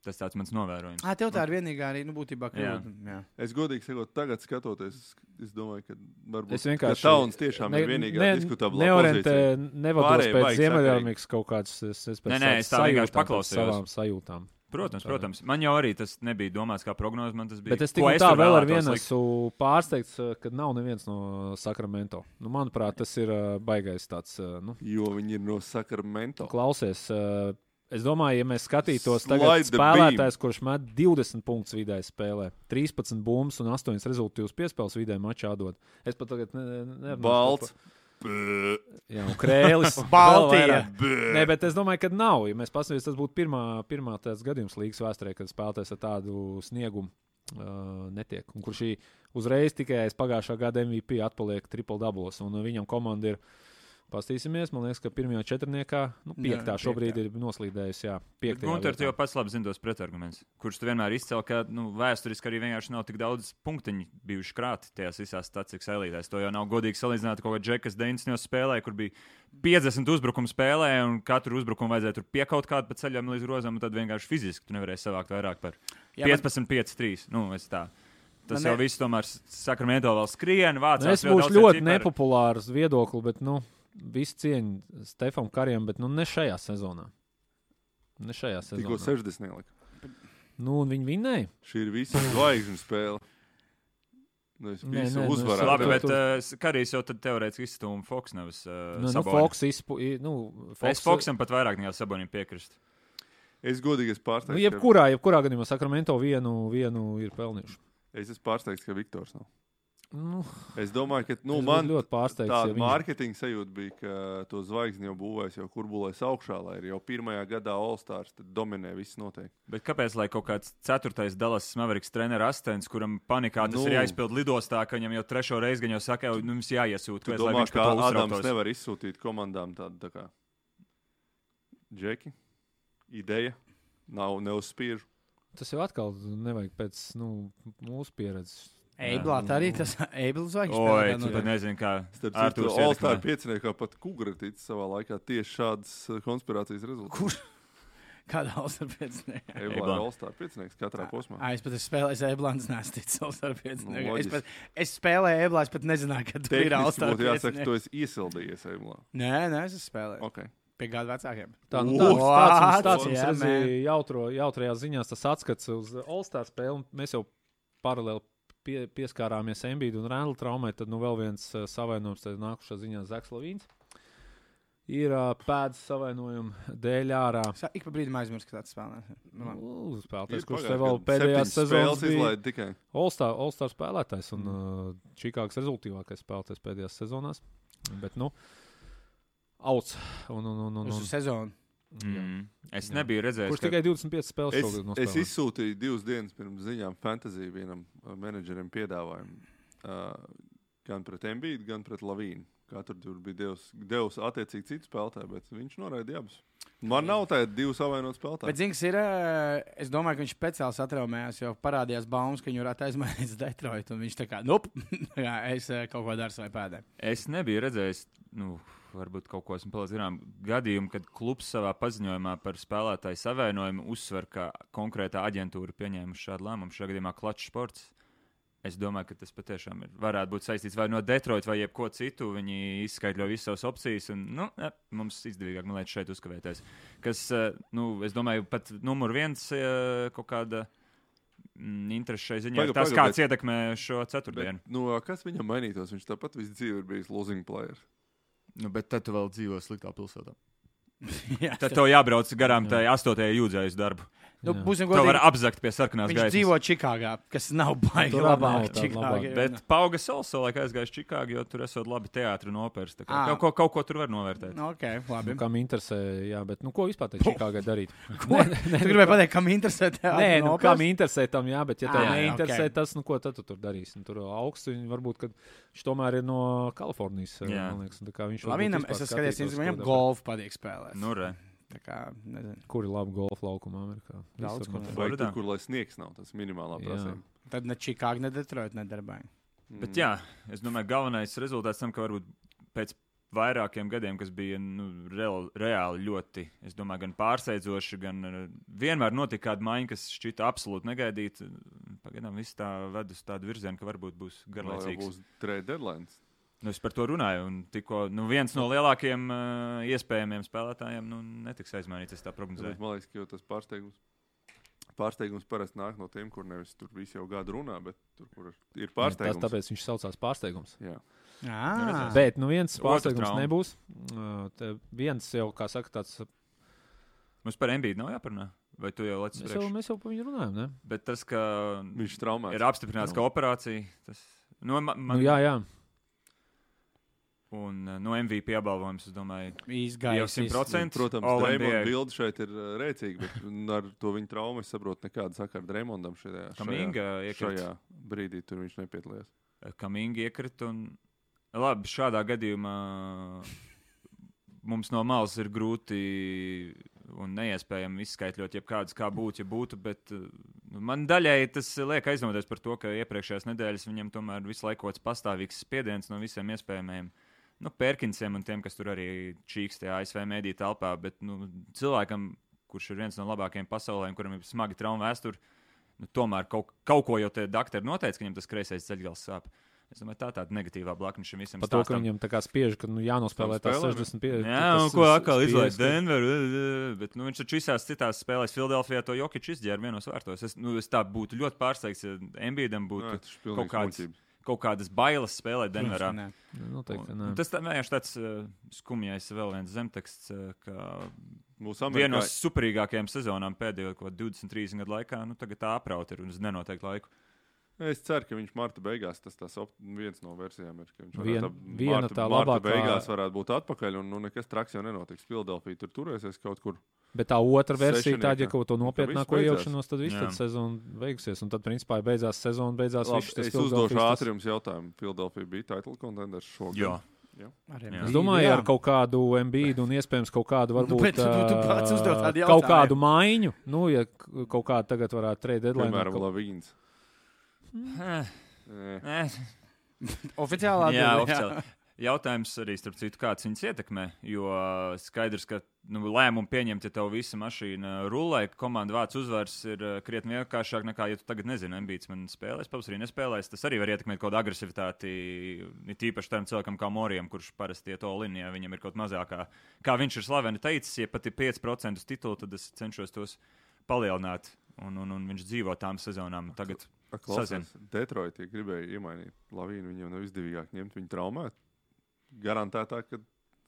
Tas tāds mans novērojums. Ah, tev tā ir vienīgā arī, nu, būtībā Jā. kļūda. Jā. Es godīgi sakot, tagad skatoties, es domāju, ka varbūt Es vienkārši. Tauns tiešām ir vienīgā diskutablā Neorientē, pozīcija. nevados Pārējie pēc Ziemeļamerikas kaut kādas. Es, es pēc Nē, nē, es tā vienkārši sajūtām, pēc paklausījos. Savām sajūtām. Protams, Tā. protams. Man jau arī tas nebija domāts kā prognoze. Man tas bija. Bet es tikai tā vēl ar vienu esmu pārsteigts, eh, ka nav neviens no Sakramento. Nu, manuprāt, tas ir eh, baigais tāds. eh, Nu, Jo viņi ir no Sakramento. klausies, eh, es domāju, ja mēs skatītos tagad spēlētājs, kurš met 20 punktus vidēji spēlē, 13 bumbas un 8 rezultātus piespēles vidēji mačā dod. Es pat tagad ne, ne, nerunāšu Balts. par- Jā, un krēlis. Baltija. Nē, bet es domāju, ka nav. Ja mēs paskatīsimies, tas būtu pirmā, pirmā tāds gadījums līgas vēsturē, kad spēlētājs ar tādu sniegumu uh, netiek. Un kurš šī uzreiz tikai aiz pagājušā gada MVP atpaliek triple dublos. Un viņam komanda ir. Pastīsimies, man liekas, ka pirmajā četrniekā, nu, piektā Jā, šobrīd piektā. ir noslīdējusi. Jā, piektā. Gunter, jau pats labi zini tos pretargumentus, kurš tu vienmēr izcēl, ka nu, vēsturiski arī vienkārši nav tik daudz punktiņu bijuši krāti tajās visās statistikas elītēs. To jau nav godīgi salīdzināt ar kaut kādu Džekas Deinsņos spēlē, kur bija 50 uzbrukumu spēlē, un katru uzbrukumu vajadzēja tur piekaut kādu pa ceļam līdz rozam, un tad vienkārši fiziski tu nevarēji savākt vairāk par Jā, man- 15, 5, 3. Nu. Tas Man jau ne- viss tomēr Sakramento vēl skrien, vācās. Es būšu ļoti nepopulārs viedoklis, bet nu, visu cieņu Stefam Karim, bet nu, ne šajā sezonā. Ne šajā Tikko sezonā. 60 nelika. Nu, un viņi vinnēja. Šī ir visa zvaigžņu spēle. Nu, es Nē, visu nē, nu, es uzvarētu. Labi, Tu- bet tu- uh, Karijs jau tad teorētiski izstūma Foks, nevis uh, Nu, nu. Foks izpu, nu, Foks, Es Foksam pat vairāk nekā Sabonim piekrist. Es godīgi esmu Nu, pārsteigts. ka- jebkurā, jebkurā gadījumā Sakramento vienu, vienu ir pelnījuši. Es esmu pārsteigts, ka Viktors nav. Nu, Es domāju, ka nu, es man ļoti pārsteigts. tāda ja viņi- mārketinga sajūta bija, ka to zvaigzni jau būvēs, jau kurbulēs augšā, lai ir jau pirmajā gadā All-Stars dominē viss noteikti. Bet kāpēc, lai kaut kāds ceturtais Dallas Mavericks treneris asistents, kuram panikā tas Nu. nu. ir jāizpild lidostā, ka viņam jau trešo reizi gan jau saka, ka mums jāiesūta, Tu kāpēc, lai domā, viņš ka uztrauktos? nevar izsūtīt komandām tādu tā kā džeki? Ideja nav neuzspiež. Tas jau atkal nevajag pēc nu, mūsu pieredzes. Eiblāt arī tas Eibls zvaigžņu Oi, tu nu, pat nezini, kā Starp citu, All-Star pieciniekā pat Kugra tic savā laikā tieši šādas uh, konspirācijas rezultātus. Kur? Kāda All-Star? Eivlā Eiblan. ir All-Star piecinieks katrā posmā. Ah, es pat esmu spēlējis Eiblāns, nestīts All-Star pēc. Nu, es, pat, es spēlēju Eiblā, es pat nezināju, ka tur ir All-Star būtu jāsaka, tu esi iesildījies Eivlā. Nē, nē, es esmu spēlējis. Okay. Pie gadu vecākiem. Tā nu, tāds, tāds, tāds mums Yeah, redzēja jautro, jautrajās ziņās, tas atskats uz All-Star spēli. Mēs jau paralēli pie, pieskārāmies Embīdu un Rēnla traumai, tad nu vēl viens uh, savainojums, nākušā ziņā Zaks Lavīns. Ir uh, pēdas savainojuma dēļ ārā. Es ik pa brīdim aizmirsu, ka tāds spēlē. Nu. Nu, Spēlētājs, kurš pagājuši te vēl spēles bija izlaid tikai. All-Star, All-Star spēlētājs un uh, Čikāgas rezultātīvākais spēlētājs pēdējās sezonās. Bet, nu, auts. Un, un, un, un, Uz un, sezonu. Mm. Es Jā. nebiju redzējis, kurš ka tikai 25 spēles Es, šogad es nospēlēja. izsūtīju divas dienas pirms ziņām fantāziju vienam uh, menedžerim piedāvājumu. Uh, gan pret Embīdu, gan pret Lavīnu. Katru tur bija devis, devis attiecīgi citu spēlētāju, bet viņš noraidīja abus. Man nav tāda divu savainot Bet, spēlētāju. zināms, ir. eh, Es domāju, ka viņš speciāli satraumējās, jo parādījās baumas, ka viņu varētu aizmainīt uz Detroitu. un Viņš tā kā, nu, es eh, kaut ko daru savai pēdē. Es nebiju redzējis, nu, varbūt kaut ko esmu palicis garām, gadījumu, kad klubs savā paziņojumā par spēlētāju savainojumu uzsver, ka konkrētā aģentūra pieņēmusi šādu lēmumu, šajā gadījumā Clutch Sports. Es domāju, ka tas patiešām ir. Varētu būt saistīts vai no Detroitas, vai jebko citu. Viņi izskaidro visas savas opcijas. Un, nu, ne, mums izdevīgāk, man liekas, šeit uzkavēties. Kas, eh, nu, es domāju, pat numur viens eh, kaut kāda mm, interese šai ziņā. Paga, ir Tas, paga, kāds ietekmē šo ceturtdienu. Bet, nu, kas viņam mainītos? Viņš tāpat visu dzīvi ir bijis losing player. Nu, bet tad tu vēl dzīvo sliktā pilsētā. Jā, Tad tev jābrauc garām tai astotajai jūdzēji uz darbu. Nu, būsim To var godīgi. apzakt pie sarkanās Viņš gaismas. dzīvo Čikāgā, kas nav baigi arī nav labāk. labāka. Bet Pauga Sols savulaik aizgāja uz Čikāgu, jo tur esot labi teātris un operas. Ā. Kaut, ko, kaut ko tur var novērtēt. Nu, Ok, labi. Nu, kam interesē, jā, bet nu, ko vispār te Čikāgai darīt? Ko? Tu gribēji pateikt, kam interesē teātris? Nē, nu, kam interesē tam, jā, bet ja tev neinteresē ok. tas, nu, ko tad tu tur darīsi? Nu, tur augsts, un varbūt, ka viņš tomēr ir no Kalifornijas. Jā. man Liekas, viņš viņam, es esmu skatījies, viņam golfu patīk spēlēt. Nu, re. Tā kā. Kur ir labi golfa laukuma Amerikā? Daudz, kur tur. Floridā? tur, kur lai sniegs nav, tas minimālā prasība. Tad ne Čikāga, ne Detroit nedarbojas. Bet jā, es domāju, galvenais rezultāts tam, ka varbūt pēc vairākiem gadiem, kas bija nu, reāli, reāli ļoti, es domāju, gan pārsteidzoši, gan eh, vienmēr notika kāda maiņa, kas šķita absolūti negaidīta. Pagaidām viss tā ved uz tādu virzienu, ka varbūt būs garlaicīgs. būs trade deadline. Nu, es par to runāju. Un tikko nu, viens no lielākajiem uh, iespējamiem spēlētājiem nu, netiks aizmainīts. Es tā prognozēju. Man liekas, ka tas pārsteigums. Pārsteigums parasti nāk no tiem, kur nevis tur visi jau gadu runā, bet tur, kur ir Tas pārsteigums. tāpēc viņš saucās pārsteigums. Jā. Ah, Bet nu, viens pārsteigums nebūs. Uh, te viens jau, kā saka, tāds. Mums par MBD nav jāparunā. Vai tu jau leci Mēs jau, mēs jau par viņu runājam, ne? Bet tas, ka Viņš traumēts. ir apstiprināts kā operācija, tas nu, man, man, Nu, jā, jā. Un uh, no MVP apbalvojums, es domāju, izgājis. jau 100%. Protams, NBA. bilde šeit ir uh, rēcīga, bet ar to viņa traumu es saprotu nekādu sakaru Dreamondam šajā, šajā, Kaminga iekrita. šajā brīdī. Tur viņš nepiedalījās. Kaminga iekrita. Un... Labi, šādā gadījumā mums no malas ir grūti un neiespējami izskaidrot, jebkādas kā būtu, ja būtu. Bet uh, man daļēji tas liek aizdomāties par to, ka iepriekšējās nedēļas viņam tomēr visu laiku kaut kāds pastāvīgs spiediens no visiem iespējamiem. Nu, Pērkinsiem un tiem, kas tur arī čīkst tajā ASV mēdīte telpā, bet nu, cilvēkam, kurš ir viens no labākajiem pasaulē, kuram ir smagi trauma vēsture, nu, tomēr kaut, kaut ko jau tie doktori noteica, ka viņam tas kreisais ceļgals sāp. Es domāju, tā ir tāda negatīvā blakne šim visam. Par to, ka viņam tā kā spiež, ka nu, jānospēlē tās spēlēm, 65. Jā, tas un ko atkal izlaiž. Denveru. Bet nu, viņš taču visās citās spēlēs Filadelfijā to jokiču izģēra vienos vārtos. Es, nu, es tā būtu ļoti pārsteigts, ja Embīdam būtu ir kaut kāds, muļķības. Kaut kādas bailes spēlēt Denverā. Nē. Nu, Noteikti, Un, un tas tā, vienkārši tāds uh, skumjais vēl viens zemteksts, uh, ka Mūsu viena no Amerikā superīgākajām sezonām pēdējo kaut kādu 20, 30 gadu laikā, nu tagad tā aprauta ir uz nenoteiktu laiku. Es ceru, ka viņš marta beigās tas tās op- viens no versijām ir. ka viņš Vien- varētu ap- viena marta- tā marta labākā- beigās varētu būt atpakaļ, un nu, nekas traks jau nenotiks. Filadelfija tur turēsies kaut kur. Bet tā otra versija, tāda, ja kaut ko Un tad nopietnāko iejaukšanos, tad viss tad sezona beigsies. Un tad, principā, beidzās sezona, beidzās Labi, tas es uzdošu Philadelphia's tas- ātri jums jautājumu. Filadelfija bija title contenders šogad. Jā. Jā. Es domāju, Jā. ar kaut kādu MBD un iespējams kaut kādu varbūt Nu, bet tu- tu pats uzdod tādu kaut jautājumu. kādu maiņu. Nu, ja k- kaut kāda tagad varētu trade deadline. Piemēram, kaut... Lavīns. Eh, eh. Oficiālā Jā, atbilde, oficiāli. Jautājums arī, starp citu, kāds viņus ietekmē. Jo skaidrs, ka nu, lēmumu pieņemt, ja tev visa mašīna rulē, ka komanda vāc uzvaras, ir uh, krietni vienkāršāk nekā, ja tu tagad nezini, MBC man spēlēs, pavasarī nespēlēs. Tas arī var ietekmēt kaut kādu agresivitāti, it īpaši tam cilvēkam kā Morijam, kurš parasti iet to līnijā, viņam ir kaut mazākā. Kā viņš ir slaveni teicis, ja pat ir 5% uz titulu, tad es cenšos tos palielināt. Un, un, un viņš dzīvo tām sezonām. Tagad Sazin. Detroitā gribēja iemainīt Lavīnu. Viņam nav izdevīgāk ņemt viņu traumēt. Garantētāk, ka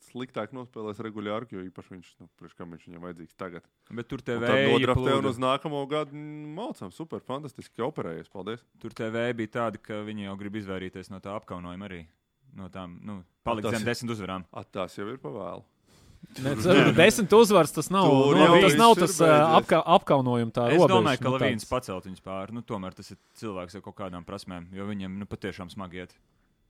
sliktāk nospēlēs regulāri, jo īpaši viņš, nu, priekš kam viņš viņam vajadzīgs tagad. Bet tur tev Tad vēja nodraftē un uz nākamo gadu maucam. Super, fantastiski operējies. Paldies. Tur TV bija tāda, ka viņi jau grib izvairīties no tā apkaunojuma arī. No tām, nu, palikt zem ir- desmit uzvarām. At, tās jau ir pavēlu. Desmit uzvaras tas nav. Tur Nu, jau tas nav tas apka, apkaunojums. Tā Es robeža, domāju, ka nu, Lavīns tāds- pacelt viņus pāri. Nu, tomēr tas ir cilvēks ar kaut kādām prasmēm, jo viņam nu, patiešām smagi iet.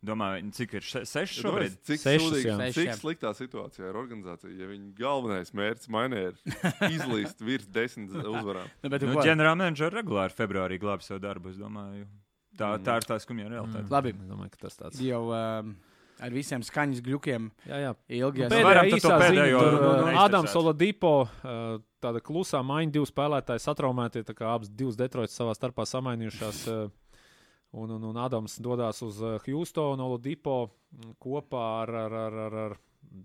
Domāju, cik ir še, seši šobrīd? Cik, Sešas, sūdīgi, cik sliktā situācijā ir organizācija, ja viņa galvenais mērķis mainē ir izlīst virs desmit uzvarām. Nu, bet, Nu, nu, ģenerālmenedžeri regulāri februārī glāb savu darbu. Es domāju, tā, Mm. tā ir tā skumja realitāte. Labi. Es domāju, ka tas tāds. jau um, ar visiem skaņas gļukiem Jā, jā. ilgi. Nu, Pēdējā īsā ziņa, pēdējo tur nu, uh. Adams Oladipo, uh, tāda klusā maiņa, divi spēlētāji satraumēti, tā kā abas divas Detroitas savā starpā samainījušās. uh, Un, un, un Adams dodas uz Houstonu, Oladipo mm, kopā ar, ar, ar, ar, ar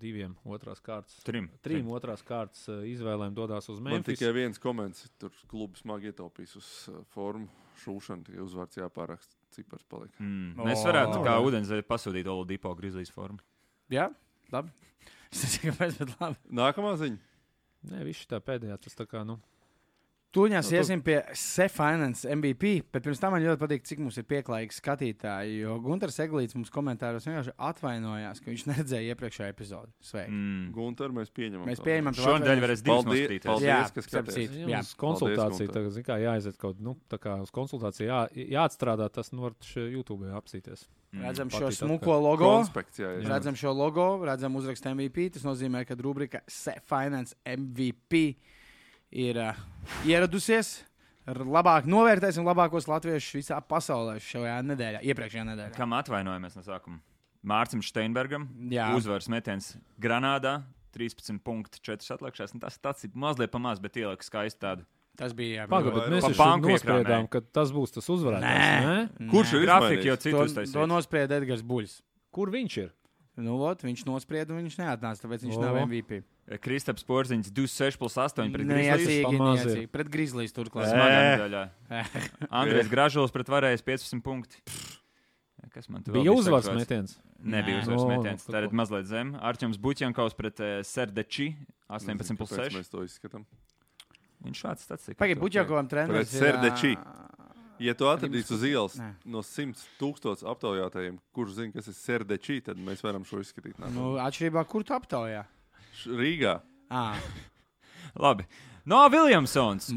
diviem otrās kārtas. Trim. Trim otrās kārtas izvēlēm dodas uz Man Memphis. tikai viens komentārs. Tur klubs smagi ietaupīs uz formu šūšanu. Tikai uzvārds jāpāraksta. Cipars palika. Mm. O, Mēs varētu kā jā. ūdenzēļu pasūtīt Oladipo Grizzlies formu. Jā, labi. Es nezinu, kāpēc, bet labi. Nākamā ziņa. Nē, viņš tā pēdējā tas tā kā. Nu, Tūņās Nu, nu, tu- iesim pie Sefinance MVP, bet pirms tam man ļoti patīk, cik mums ir pieklājīgi skatītāji. Jo Gunārs Eglīts mums komentāros vienkārši atvainojās, ka viņš neredzēja iepriekšējo epizodi. Sveiki! Mm. Gunter, mēs pieņemam. Mēs pieņemam to Šonadēļ atvainojumu. varēs divas Paldies, noskatīties. paldies. Jā, ka starp skaties. citu, jā, uz konsultāciju, Gunter. tā, kā, jāaiziet kaut nu, tā kā uz konsultāciju, jā, jāatstrādā tas, nu, var YouTube apsīties. Mm. Redzam šo Patīt smuko logo. Konspekts, jā, jā. Redzam šo logo, redzam uzrakstu MVP. Tas nozīmē, ka rubrika Sefinance MVP ir uh, ieradusies. Labāk novērtēsim labākos latviešus visā pasaulē šajā nedēļā, iepriekšējā nedēļā. Kam atvainojamies no sākuma? Mārcis Steinbergam. Jā. Uzvaras metiens Granādā. 13,4 atlikušās. Nu, Tas, tas ir mazliet pamazs, bet ieliek skaisti tādu. Tas bija bet mēs banku nospriedām, iekrāmēja. ka tas būs tas uzvarētājs. Nē. Nē? Kurš ir Grafika jau izmainījis? citu To, to nosprieda Edgars Buļs. Kur viņš ir? Nu, ot, viņš nosprieda, un viņš neatnāca, tāpēc viņš O. nav MVP. Kristaps Porziņš 26 plus 8 pret Grizzlies. Pret Grizzlies turklāt. Smagā Ē. nedēļā. Andrejs Gražulis pret varējis 15 punkti. Kas man tur Bija uzvaras metiens. Nebija Nē. uzvaras metiens. Tā ir mazliet zem. Arčuns Buķjankovs pret uh, Serdeči 18 Nezinu, plus kāpēc 6. Mēs to izskatām. Viņš šāds tāds ir. Pagaid, Buļķakovam treneris. Pret Serdeči. Ja tu atradīsi uz ielas Nē. no 100 tūkstošiem aptaujātajiem, kurš zina, kas ir serdečī, tad mēs varam šo izskatīt. nākamā. Nu, atšķirībā, kur tu aptaujā? Rīgā. Ah. Labi. No Viljamsons.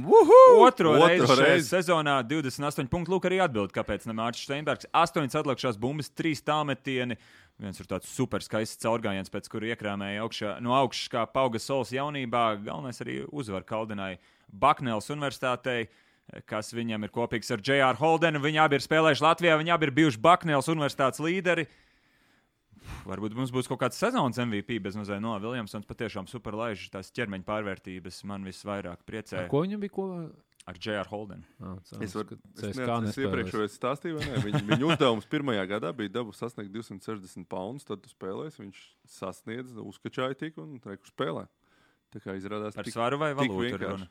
Otro reizi šajā sezonā 28 punktu. Lūk, arī atbild, kāpēc ne Mārcis Steinbergs. 8 atlikušās bumbas, 3 tālmetieni. Viens ir tāds super skaists caurgājiens, pēc kura iekrāmēja augšā, no augšas kā pauga solis jaunībā. Galvenais arī uzvar kaldināja Baknēlas universitātei. Kas viņam ir kopīgs ar J.R. Holdenu. Viņi abi ir spēlējuši Latvijā, viņi abi ir bijuši Baknēlas universitātes līderi. Varbūt mums būs kaut kāds sezonas MVP bez mazliet no Viljamsons. Patiešām super laižs tās ķermeņa pārvērtības man visvairāk priecē Ar ko viņam bija? Ko? ar J.R. Holdenu. Ah, Es varu CSKA pateikt, es nespēlēs. iepriekšēju stāstīju, vai ne? Viņa, viņa uzdevums pirmajā gadā bija dabūt sasniegt 260 poundus, tad tu spēlēsi. Viņš sasniedz, uzkačāja tik un reku spēlē. Tā kā izrādās, Par tik svaru vai valūtu ir runa?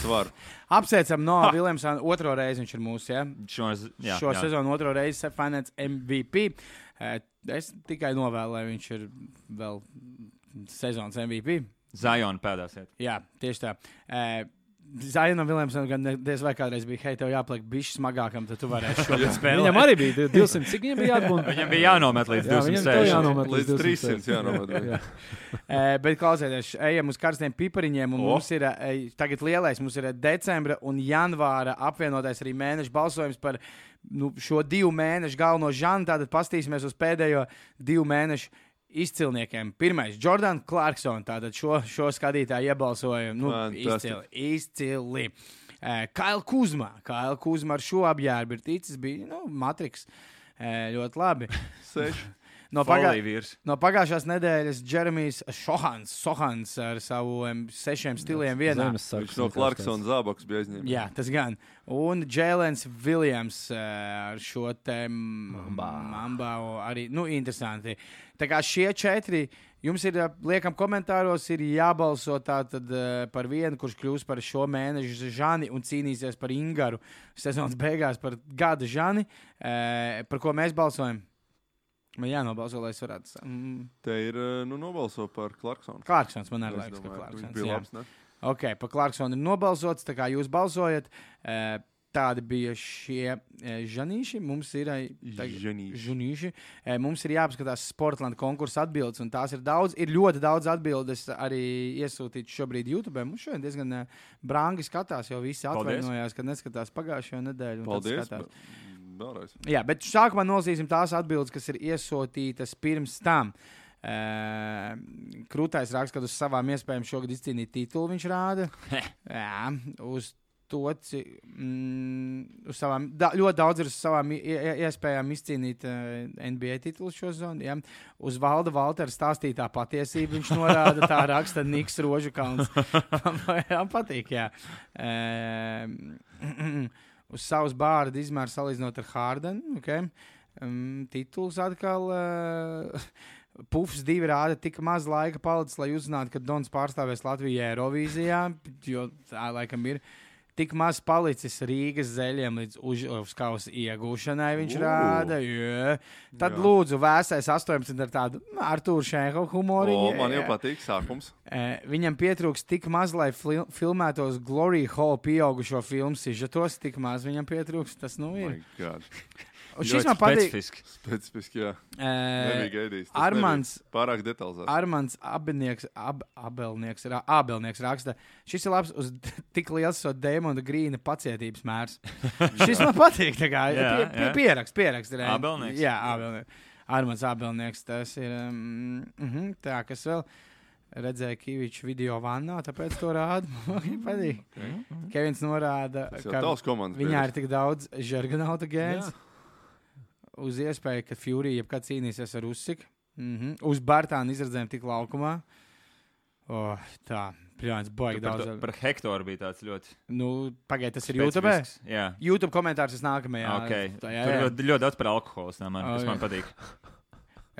Svaru. Apsveicam no Viljamsona. Otro reizi viņš ir mūsu. Ja? Šo, jā, Šo jā. sezonu otro reizi Finance MVP. Eh, Es tikai novēlu, lai viņš ir vēl sezonas MVP. Zajona pēdās iet. Jā, tieši tā. Uh, Zaina Viljamsona gan diez vai kādreiz bija, hei, tev jāpaliek bišķi smagākam, tad tu varēsi šo spēlēt. Viņam arī bija 200. Cik viņam bija jāatbūna? Viņam bija jānomet līdz Jā, viņam tev 260. jānomet Līdz 300 260. jānomet. Jā. Uh, bet klausieties, ejam uz karstiem pipariņiem. un O. Mums ir uh, tagad lielais, mums ir eh, decembra un janvāra apvienotais arī mēneša balsojums par nu, šo divu mēnešu galveno žanru. Tātad pastīsimies uz pēdējo divu mēnešu izcilniekiem. Pirmais, Jordans Clarkson. Tātad šo, šo skatītāju iebalsoja. Nu, izcili. izcili. Uh, Kaila Kuzma. Kaila Kuzma ar šo apģērbu ir ticis, bija nu, Matriks. Uh, ļoti labi. Seši. No, pagā... No pagājušās nedēļas Jeremijs Šohans, Sohans ar saviem sešiem stiliem vienā. Viņš no Clarksona zābaks bija aizņemts. Jā, tas gan. Un Jēlens Viljams eh, ar šo te Mamba. mamba arī, nu, interesanti. Tā kā šie četri, jums ir, eh, liekam, komentāros, ir jābalso tātad eh, par vienu, kurš kļūs par šo mēnešu žani un cīnīsies par Ingaru sezonas beigās par gada žani, par ko mēs balsojam. Man jānobalso, lai es varētu. Mm, Te ir eh, nu, nobalso par Clarksonu. Clarksons man arī liekas, ka Clarksons. bija labs. Ne? Ok, par Clarksonu ir nobalsots, tā kā jūs balsojat. eh, Tādi bija šie eh, žanīši. Mums ir tag-. Eh, Mums ir jāapskatās Sportlandes konkursa atbildes, un tās ir daudz. Ir ļoti daudz atbildes arī iesūtītas šobrīd YouTube. Mums šodien diezgan brangi skatās, jo visi atvainojās, ka neskatās un tad Paldies. skatās. Vēlreiz. Jā, bet sākumā nolasīsim tās atbildes, kas ir iesūtītas pirms tam. Uh, Krūtais raksta, ka uz savām iespējām šogad izcīnīt titulu viņš rāda. Jā, uz to, cik, mm, uz savām, da, ļoti daudz ir uz savām iespējām izcīnīt uh, NBA titulu šo zonu. Ja? Uz Valda Valtera stāstītā patiesība viņš norāda, tā raksta Niks Rožukalns. Man patīk, jā. Uh, uz savas bārda izmēra salīdzinot ar Hārdenu. Okay? Um, tituls atkal. Uh, Pufs divi rāda tik maz laika palicis, lai uzzinātu, ka Dons pārstāvēs Latviju Eirovīzijā, jo tā laikam ir. Tik maz palicis Rīgas zeļiem līdz uzkausa iegūšanai, viņš Ū. rāda. Jā. Tad, Jā. lūdzu, vēsais 18 ar tādu nu, Arthuru Šēnko humoru. Man jau patīk sākums. Viņam pietrūks tik maz, lai fil filmētos Glory Hall pieaugušo filmu sižetos. Tik maz viņam pietrūks. Tas nu ir. Un šis man patīk. specifiski. Specifiski, jā. Eh, Nebija gaidījis. Armāns Pārāk detalizēts. Armāns Abelnieks, ab, Abelnieks, ra, Abelnieks raksta, šis ir labs uz tik liels so Dēmona Grīna pacietības mērs. šis man patīk. Kā, Jā, pie, pie, jā. pierakst, pierakst. re. Abelnieks. Jā, Abelnieks. Armāns Abelnieks, tas ir. Um, uh -huh, tā, kas vēl redzēja Kaviču video vannā, tāpēc to rāda. Man viņa patīk. Okay. Kevins norāda, ka viņā ir biedrs. tik daudz žargonauta gēns. Uz iespēju, ka Fury jebkad cīnīsies ar Usiku. Mm -hmm. Uz Bartāna izredzēm tik laukumā. Oh, tā, protams, baigi Par, daudz. to- par hektāru bija tāds ļoti. Nu, Pagaidiet, tas ir YouTube. Jā. YouTube komentārs ir nākamajā. Okay. Tā, Tur jā, jā. ļoti, ļoti daudz par alkoholu, tā man, O, kas jā. man patīk.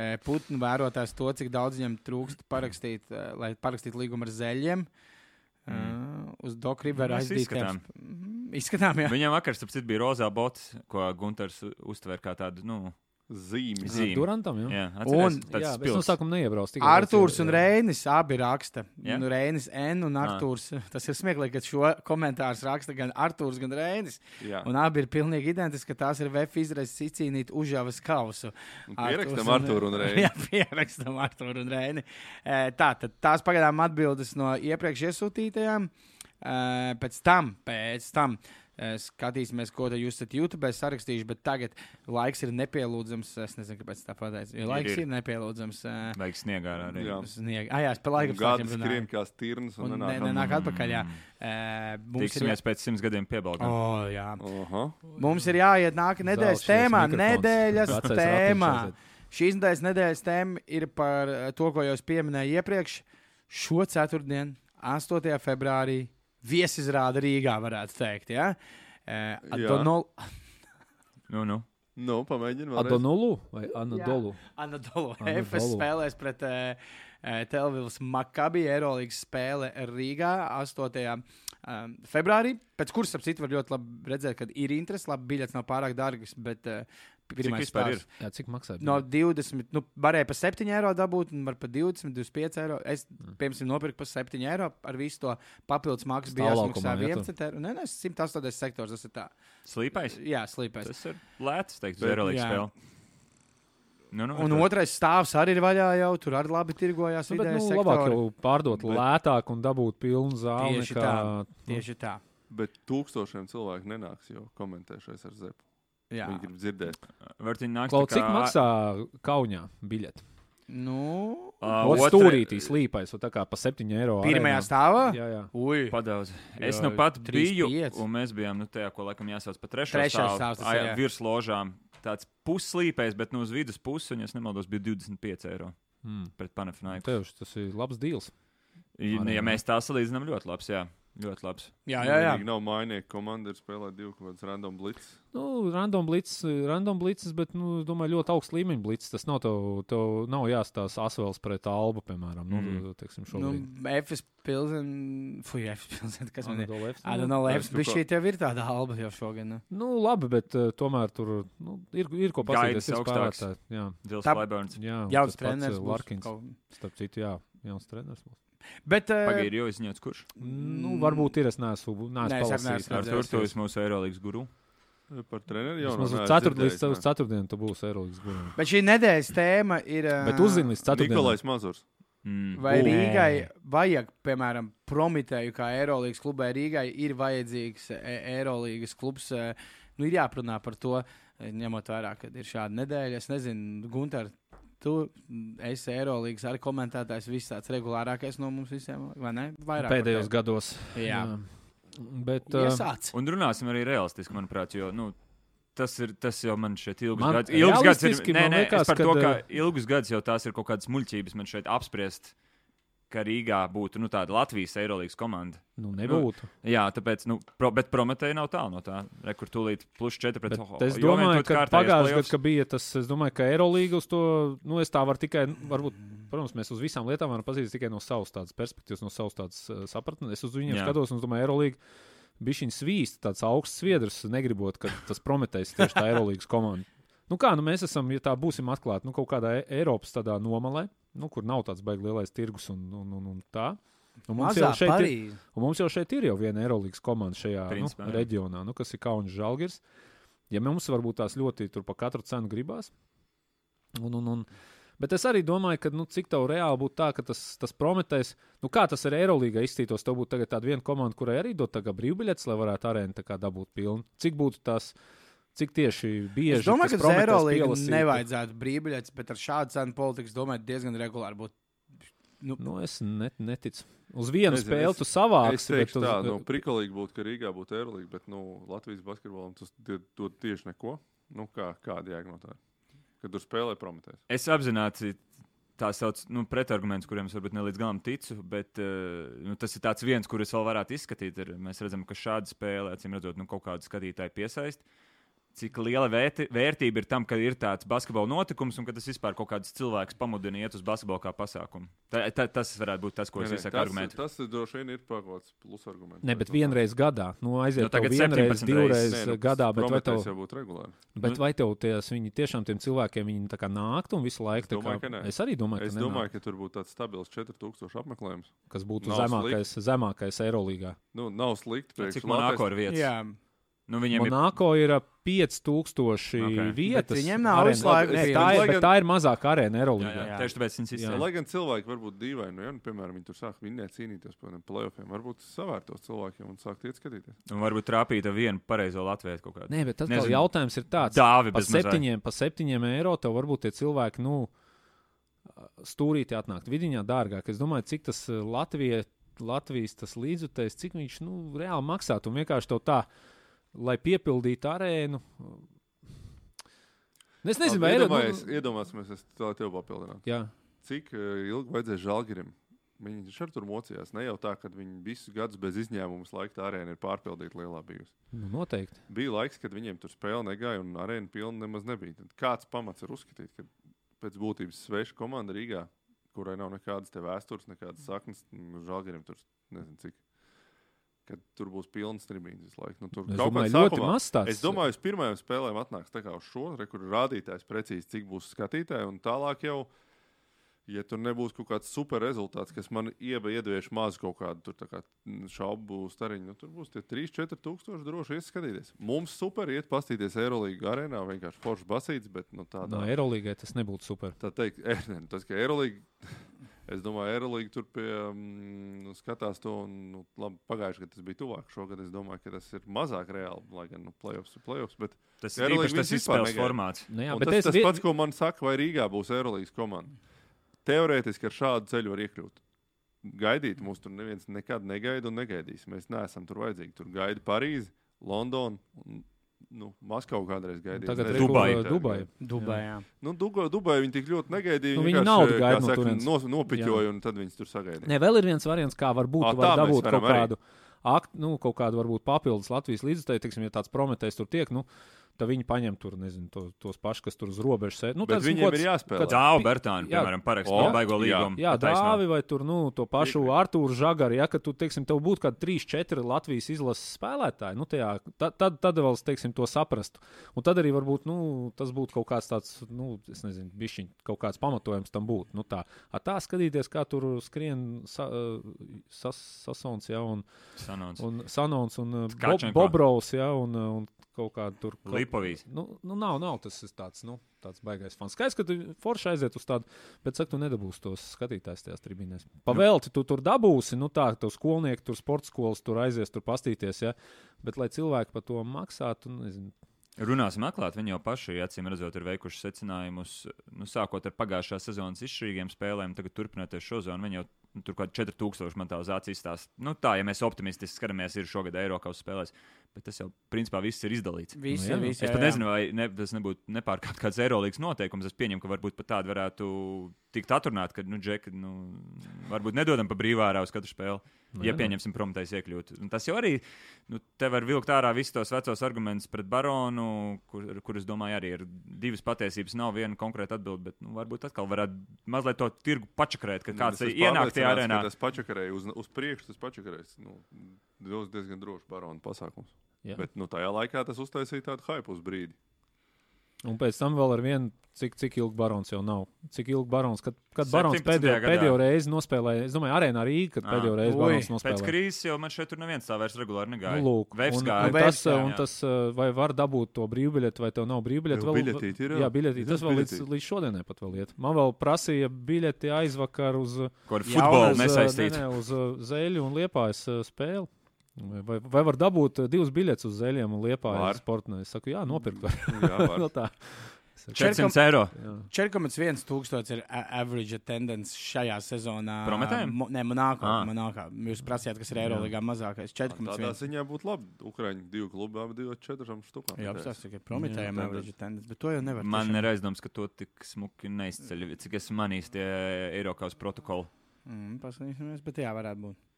E, Putnu vērotājs to, cik daudz viņam trūkst parakstīt, eh, lai parakstītu līgumu ar zeļiem. Mm. Uz Doku Riveru Mēs aizdīt. izskatām. Jā. Viņam vakar, starp citu, bija rozā bots, ko Gunārs uztver kā tādu, nu, zīmi. Zīmi. Durantam, jā. jā, Un- atceries, tāds jā, es no sākuma neiebraucu. Arthurs un jā. Reinis abi raksta. Jā? Nu, Reinis N un Arthurs. Tas ir smieklīgi, ka šo komentāru raksta gan Arthurs, gan Reinis. Jā. Un abi ir pilnīgi identiski, ka tās ir VF izraisas izcīnīt užavas kausu. Un Pierakstam Arturs Arturu un Reini. Jā, pierakstam Arthuru un Reini. E, Tā, tad tās pagaidām atbildes no iepriekš iesūtītajām. Pēc tam, pēc tam. E, Skatīsimies, ko jūs esat YouTube sarakstījuši, bet tagad laiks ir nepielūdzams. Es nezinu, kāpēc tā pateicu. Jo laiks ir. ir nepielūdzams. e, Vajag sniegā arī. Jā. Sniega. Ah, jā, es par laiku Gada skrien kā stirns un Un ne- nenāk. nenāk atpakaļ. Jā. E, Mums ir, Tiksimies pēc simts gadiem piebalgā. oh, jā. Oha. mums ir jāiet nākamā nedēļas tēmā. Nedēļas tēmā. Šīs nedēļas, nedēļas tēma ir par eh, to, ko jau es pieminēju iepriekš. Šo ceturtdienu, 8. februārī, viesizrāda Rīgā, varētu teikt. Ja? Eh, Adonol, Nu, nu. Nu, pamēģini vēl. Adonolu vai Anadolu? Anadolu Anadolu. Efes spēlēs pret uh, Telvīlas Makabi Eirolandes spēle Rīgā 8. Um, februārī. Pēc kuras, ap citu, var ļoti labi redzēt, ka ir interesi. Labi, biļets nav pārāk dārgs, bet uh, pirmais vispār stāsts- Jā, cik maksā? No 20, nu, varēja par 7 eiro dabūt, un var par 20, 25 eiro. Es, Mm. piemēram, nopirku par 7 eiro ar visu to papildus maksu. Bija jāsmaksā ja tu? 11 eiro. Nē, nē, 108 sektors. Tas ir tā. Slīpais. Jā, slīpēs. Tas ir lēts, teikt, jā. spēle. Nu, nu, Un tā- otrais stāvs arī ir vaļā jau. Tur arī labi tirgojās. Nu, bet, nu, labāk sektori. jau pārdot Bet- lētāk un dabūt pilnu zāli. Tieši nekā, tā. nu, Tieši tā. Bet tūkstošiem cilvēku nenāks, jo komentēšais ar zepu. Jā. Viņi grib dzirdēt. Klau, tā cik kā- maksā kaunijā biļete? Nu, otra- stūrītī slīpais, tā kā pa 7 eiro. pirmajā arēnā. stāvā? Jā, jā. Ui. Padaudz. Es Jā, nu pat trīs, biju, pieci. un mēs bijām nu, tajā, ko laikam jāsauc par trešo Trešais stāvu. stāvs tas Ā, ir, jā, jā. Virs ložām. Tāds puslīpējs, bet nu uz vidus puses, un, ja es nemaldos, bija 25 eiro Mm. pret Panafinaiku. Tev tas ir labs deals. Ja, Arī, ja jā. mēs tā salīdzinām, ļoti labs. Jā, ļoti labs. Jā, jā, jā. Nav mainīgi komanda, ir spēlēt divu kaut kādus random blitz. Nu, random blitz, random blitzes, bet, nu, es domāju, ļoti augsts līmeņa blitz. Tas nav tev, tev nav jāstāsta asvels pret albu, piemēram. Nu, Mhm. teiksim, Nu, šobrīd. Efes pilsēta. Fui, Efes pilsēta. Kas man ir? Efes, I nu, kā- šī tev ir tāda alba jau šogad. Nu. Nu, labi, bet uh, tomēr tur nu, ir, ir ko paskatīties. Ir augstāks. spēlētāji. Jā, Dils Tā- Klaiburns. jā un Jauns pats, treneris. Larkins. kaut- Starp citu, jā, jauns treneris. būs. Bet, uh, ir jau izziņots, kurš. Nu, varbūt ir. Es neesmu, palasījis. Ar to esi mūsu Eirolandes guru. Par treneru jau Vismaz uz ceturt, līdz uz ceturtdienu tu būsi Eirolandes gurā. bet šī nedēļas tēma ir. Uh, Bet uzzini līdz ceturtdienai. Nikolais Mazurs. Mm. Vai Nē. Rīgai vajag, piemēram, Prometēju, kā Eirolandes klubai Rīgai, ir vajadzīgs Eirolandes klubs? Nu, ir jāprunā par to, ņemot vērā, ka ir šāda nedēļa. Es nezinu, Gunter, tu esi Eirolandes arī komentētājs, viss tāds regulārākais no mums visiem, vai ne? Vairāk Pēdējos gados. tevi. Jā. Bet, Uh, uh, Iesāc. Un runāsim arī realistiski, manuprāt, jo nu, tas, ir, tas jau man šeit ilgus Man gadus ilgus gads ir. Nē, nē, liekas, par to, kad, ka uh, ilgus gadus jau tās ir kaut kādas muļķības man šeit apspriest. Ka Rīgā būtu nu, tāda Latvijas Eirolandes komanda. Nu, nebūtu. Jā, tāpēc, nu, pro, bet Prometēja nav tālu no tā. Rekur tūlīt plus 4 pret Bet Oho. es domāju, ka pagājušajā gadā, bija tas, es domāju, ka Eirolandā uz to, nu, es tā varu tikai, varbūt, protams, mēs uz visām lietām varam pazīties tikai no savas tādas perspektīvas, no savas tādas uh, sapratnes. Es uz viņiem Jā. skatos, un domāju, bija šis svīsts, tāds augsts sviedrs, negribot, ka tas Prometējs tieši tā Eirolandas komanda. Nu kā, nu mēs esam, ja tā būsim atklāti, nu kaut kādā E- Eiropas tādā nomalē, nu, kur nav tāds baigi lielais tirgus un, un, un, un tā. Un mums, Mazā jau šeit ir, un mums jau šeit ir jau viena Eirolandas komanda šajā Principā, nu, reģionā, nu, kas ir Kaunis Žalgiris. Ja mums varbūt tās ļoti tur pa katru cenu gribās. Un, un, un, bet es arī domāju, ka nu, cik tev reāli būtu tā, ka tas, tas prometējs, nu kā tas ar Eirolandā izstītos, tev būtu tagad tāda viena komanda, kurai arī dot tagad brīvbiļetes, lai varētu arēnu tā kā dabūt pilnu. Cik būtu tas, cik tieši bieži Es domāju, ka pielasītu? nevajadzētu brīvbiļetes, bet ar šādu cenu politiku, es domāju, diezgan regulāri būtu. Nu, es net, neticu. Uz vienu Nezinu, spēli es- tu Es savāksi, bet teikšu uz, tā, nu, prikalīgi būtu, ka Rīgā būtu Eirolands, bet nu, Latvijas basketbolam tas dod tieši neko. Nu, kā, kāda jēga no tā? Kad tur spēlē prometējs. Es apzināti tā sauc nu, pretarguments, kuriem es varbūt ne līdz galam ticu, bet uh, nu, tas ir tāds viens, kurus vēl varētu izskatīt. Ir, mēs redzam, ka šāda spēle, acīm redzot, nu, kaut kādu skatītāju piesaist. Cik liela vērti, vērtība ir tam, ka ir tāds basketbola notikums un ka tas vispār kaut kāds cilvēks pamudina iet uz basketbolu kā pasākumu. Tā, tā, tas varētu būt tas, ko es nē, izsaku tas, tas ir droši vien ir kaut kāds plusarguments. Ne, bet vienreiz gadā. Nu, aiziet Nu, nu, tagad vienreiz, 17 divreiz. Nē, nu, gadā, bet vai tev, tas jau būtu regulāri? bet vai tev ties, viņi tiešām tiem cilvēkiem viņi tā kā nāktu un visu laiku? Es domāju, kā, es arī domāju, Es ka domāju, ka tur būtu tāds stabils 4000 apmeklējums. kas būtu nav zemākais, zemākais Eirolīgā. Nu, nav slikti. Nu, priekš Cik Monako Latvijas- ir vietas? Jā, Nu, viņiem ir Monako ir ap 5000 Ok. okay. vietas. Bet viņiem nav vietas. tā, ir, gan- tā ir mazākā arēna Jā. tieši tāpēc viņas izsaka. Lai gan cilvēki var būt dīvaini, nu, ja, nu, piemēram, viņi tur sāk vinnēt, cīnīties par playoffiem, varbūt savērtos cilvēkiem un sākt iet skatīties. Un varbūt trāpīt ar vienu pareizo latviešu kaut kādu. Nē, bet tas jautājums ir tāds. Dāvi Pa septiņiem, pa septiņiem eiro tev varbūt tie cilvēki, nu, stūrīti atnākt. Vidiņā dārgāk. Es domāju, cik tas eh, Latvija, Latvijas tas līdzutējs, cik viņš, nu, reāli maksātu. Un vienkārši tev tā, lai piepildītu arēnu. Nu, Es nezinu, vai Iedomājies, nu, iedomāsimies, es tā tev papildinātu. Jā, Cik uh, ilgi vajadzēja žēlgirim? Viņi taču arī tur mocījās. Ne jau tā, ka viņi visus gadus bez izņēmumus laika tā arēna ir pārpildīta lielā bijusi. nu, noteikti. Bija laiks, kad viņiem tur spēle negāja un arēna pilna nemaz nebija. Tad kāds pamats ir uzskatīt, ka pēc būtības sveša komanda Rīgā, kurai nav nekādas vēstures, nekādas saknes, žēlgirim tur nezinu cik. Kad tur būs pilns tribīns visu laiku. Nu, tur Es kaut kādā ļoti maz tāds. Es domāju, uz pirmajām spēlēm atnāks tā kā uz šo, re, kur rādītājs precīzi, cik būs skatītāji. Un tālāk jau, ja tur nebūs kaut kāds super rezultāts, kas man ieba iedvieš maz kaut kādu tur kā šaubu stariņu, nu, tur būs tie 3-4 tūkstoši droši ieskatīties. Mums super iet pastīties Eirolandā arēnā, vienkārši foršs basīts, bet nu, tādā. No Eirolīgai tas nebūtu super. Tā teikt, e, ne, tas, ka Eirolandā, es domāju, Eirolandā tur pie, mm, nu, skatās to, un nu, labi, pagājušajā gadā tas bija tuvāk. Šogad es domāju, ka tas ir mazāk reāli, lai gan nu, playoffs ir playoffs. Bet, Tas ir īpaši tas izspēles formāts. Nu, jā, tas, es tas pats, ko man saka, vai Rīgā būs Eirolandas komanda. Teorētiski ar šādu ceļu var iekļūt. Gaidīt mūs tur neviens nekad negaida un negaidīs. Mēs neesam tur vajadzīgi. Tur gaida Parīzi, Londonu un nu, Maskavu kādreiz gaidīja. Tagad reku, nezinu, Dubai. uh, Dubai. Dubajā. Nu, Dubai, Dubai viņi tik ļoti negaidīja. Nu, viņi viņi kā gaida no nos- Nopiķoja un tad viņus tur sagaidīja. Nē, vēl ir viens variants, kā var būt. Ā, Tu vari tā mēs dabūt kaut arī. kādu, akt, nu, kaut kādu varbūt papildus Latvijas līdzekļu, teiksim, ja tāds prometējs tur tiek. Nu, Tad viņi paņem tur, nezinu, to, tos pašus, kas tur uz robežas sēž. Nu, tāds, nu, viņiem kāds- ir jāspēlē. kāds- Dāvu Bertānu, Jā. piemēram, O, parakstīja baigo jā. līgumu. Jā, taisnām. dāvi vai tur, nu, to pašu. Arthūru Žagaru, ja, ka tu, teiksim, tev būtu kādi 3, 4 Latvijas izlases spēlētāji, nu, tajā, tad, tad, tad vēl, teiksim, to saprastu. Un tad arī varbūt, nu, tas būtu kaut kāds tāds, nu, es nezinu, bišķiņ, kaut kāds pamatojums tam būtu. Nu, tā. A tā skatīties, kā tur skrien sa, sas, Sasons, ja, un, Sanons. un Sanons un. Bob, Bobrovs, ja, un, un kaut kāda tur. Lipovīs. Nu, nu, nav, nav tas tāds, nu, tāds baigais fans. Skaidrs, ka tu forši aiziet uz tādu, bet saka, tu nedabūsi tos skatītājus tajās tribīnēs. Pavēlti, tu tur dabūsi, nu tā, tu skolnieki, tur sporta skolas, tur aizies, tur pastīties, ja. Bet, lai cilvēki par to maksātu, nu, nezinu. Runāsim atklāti, viņi jau paši, acīm redzot, ir veikuši secinājumus, nu, sākot ar pagājušā sezonas izšķirīgiem spēlēm, tagad turpinoties šo zonu. Viņi jau nu, tur kaut kādi 4000 man tā uz acīs stāsta. Nu, tā, ja mēs optimistiski skatāmies, ir šogad Eiropas spēlēs. Bet tas jau principā viss ir izdalīts. Visi, Nu jā. visi, Es jā, pat jā. nezinu, vai ne, tas nebūtu nepārkāpt kāds Eirolandes noteikums. Es pieņemu, ka varbūt pat tādi varētu tikt atrunāti, ka, nu, džeki, nu, varbūt nedodam pa brīvārā uz katru spēli. Nu ja jā, nu. pieņemsim, prometējs iekļūt. Un tas jau arī, nu, te var vilkt ārā visus tos vecos argumentus pret baronu, kur, kur domāju, arī ir divas patiesības. Nav viena konkrēta atbilde, bet nu, varbūt atkal varētu mazliet to tirgu pačakarēt, ka kāds Nu, Es esmu ienāk tajā arēnā. Tas pačakarēja uz, uz priekšu, tas pačakarēs. Nu, diezgan drošs baronu pasākums. Jā. Bet nu, tajā laikā tas uztaisīja tādu hype uz brīdi. Un pēc tam vēl ar vienu, cik, cik ilgi barons jau nav. Cik ilgi barons, kad, kad barons 17. pēdējo, gadā. pēdējo reizi nospēlēja, es domāju, arēnā Rīgā, kad Ā. pēdējo reizi Ui, barons Pēc nospēlēja. krīzes jau man šeit tur neviens tā vairs regulāri negāja. Nu, lūk, Vefs un, gāja. un, tas, gāja, un jā. tas, uh, vai var dabūt to brīvbiļeti, vai tev nav brīvbiļeti? Jo Vēl, biļetīt ir, jā. jā, biļetīt. Tas vēl līdz, biļetīt. līdz šodienai pat vēl iet. Man vēl prasīja biļeti aizvakar uz, Jā, futbolu uz, nesaistīt. ne, uz uh, Zēļu un Liepājas uh, spēli. Vai, vai var dabūt uh, divas biļetes uz Zēļiem un Var. Liepājas sportnē? Es saku, jā, nopirkt. Var. Nu, jā, var. no tā. 400 eiro. Jā. 4,1 tūkstoši ir average attendance šajā sezonā. Prometējam? Mo- Nē, Monako. Ah. Monako. Jūs prasījāt, kas ir Eirolandā mazākais. Tādā 4,1. ziņā būtu labi. Ukraiņi divi klubi, abi ar četrām štukām. Jā, tas ir prometējām Jā, average attendance, bet to jau nevar. Man ir aizdoms, ka to tik smuki neizceļ. Cik es manīju tie Eiropas protokoli. Mm, paskatīsimies, bet jā, varētu būt.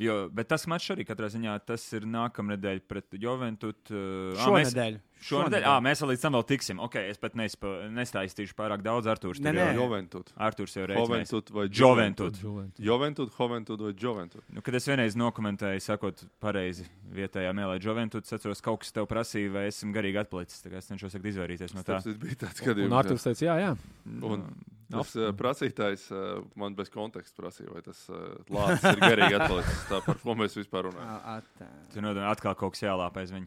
Jo, bet tas mačs arī katrā ziņā tas ir nākamnedēļ pret Juventus. Uh, Šonadēļ. Šonadēļ, ah, mēs vēl līdz tam vēl tiksim. Okay, es pat nespa, nestāstīšu pārāk daudz. Artūrs, Nē, tur nē. jau- Joventut. Artūrs jau reizē. Joventut vai Joventut. Joventut, Joventut vai Joventut. Nu, kad es vienreiz nokomentēju, sakot, pareizi vietējā mēlē Juventus, es atceros, kaut kas tev prasīja, vai esmu garīgi atpalicis. Tā kā Es cenšos izvairīties no tā. Tas bija tāds Un skatījums. Arthurs teica, jā, jā. Un Nu, tas uh, prasītājs uh, man bez konteksta prasīja, vai tas uh, lācis ir garīgi atpalicis. Tā par ko mēs vispār runājam. Ā, atā. Tu nodomā, atkal kaut kas jālāpa aiz viņa.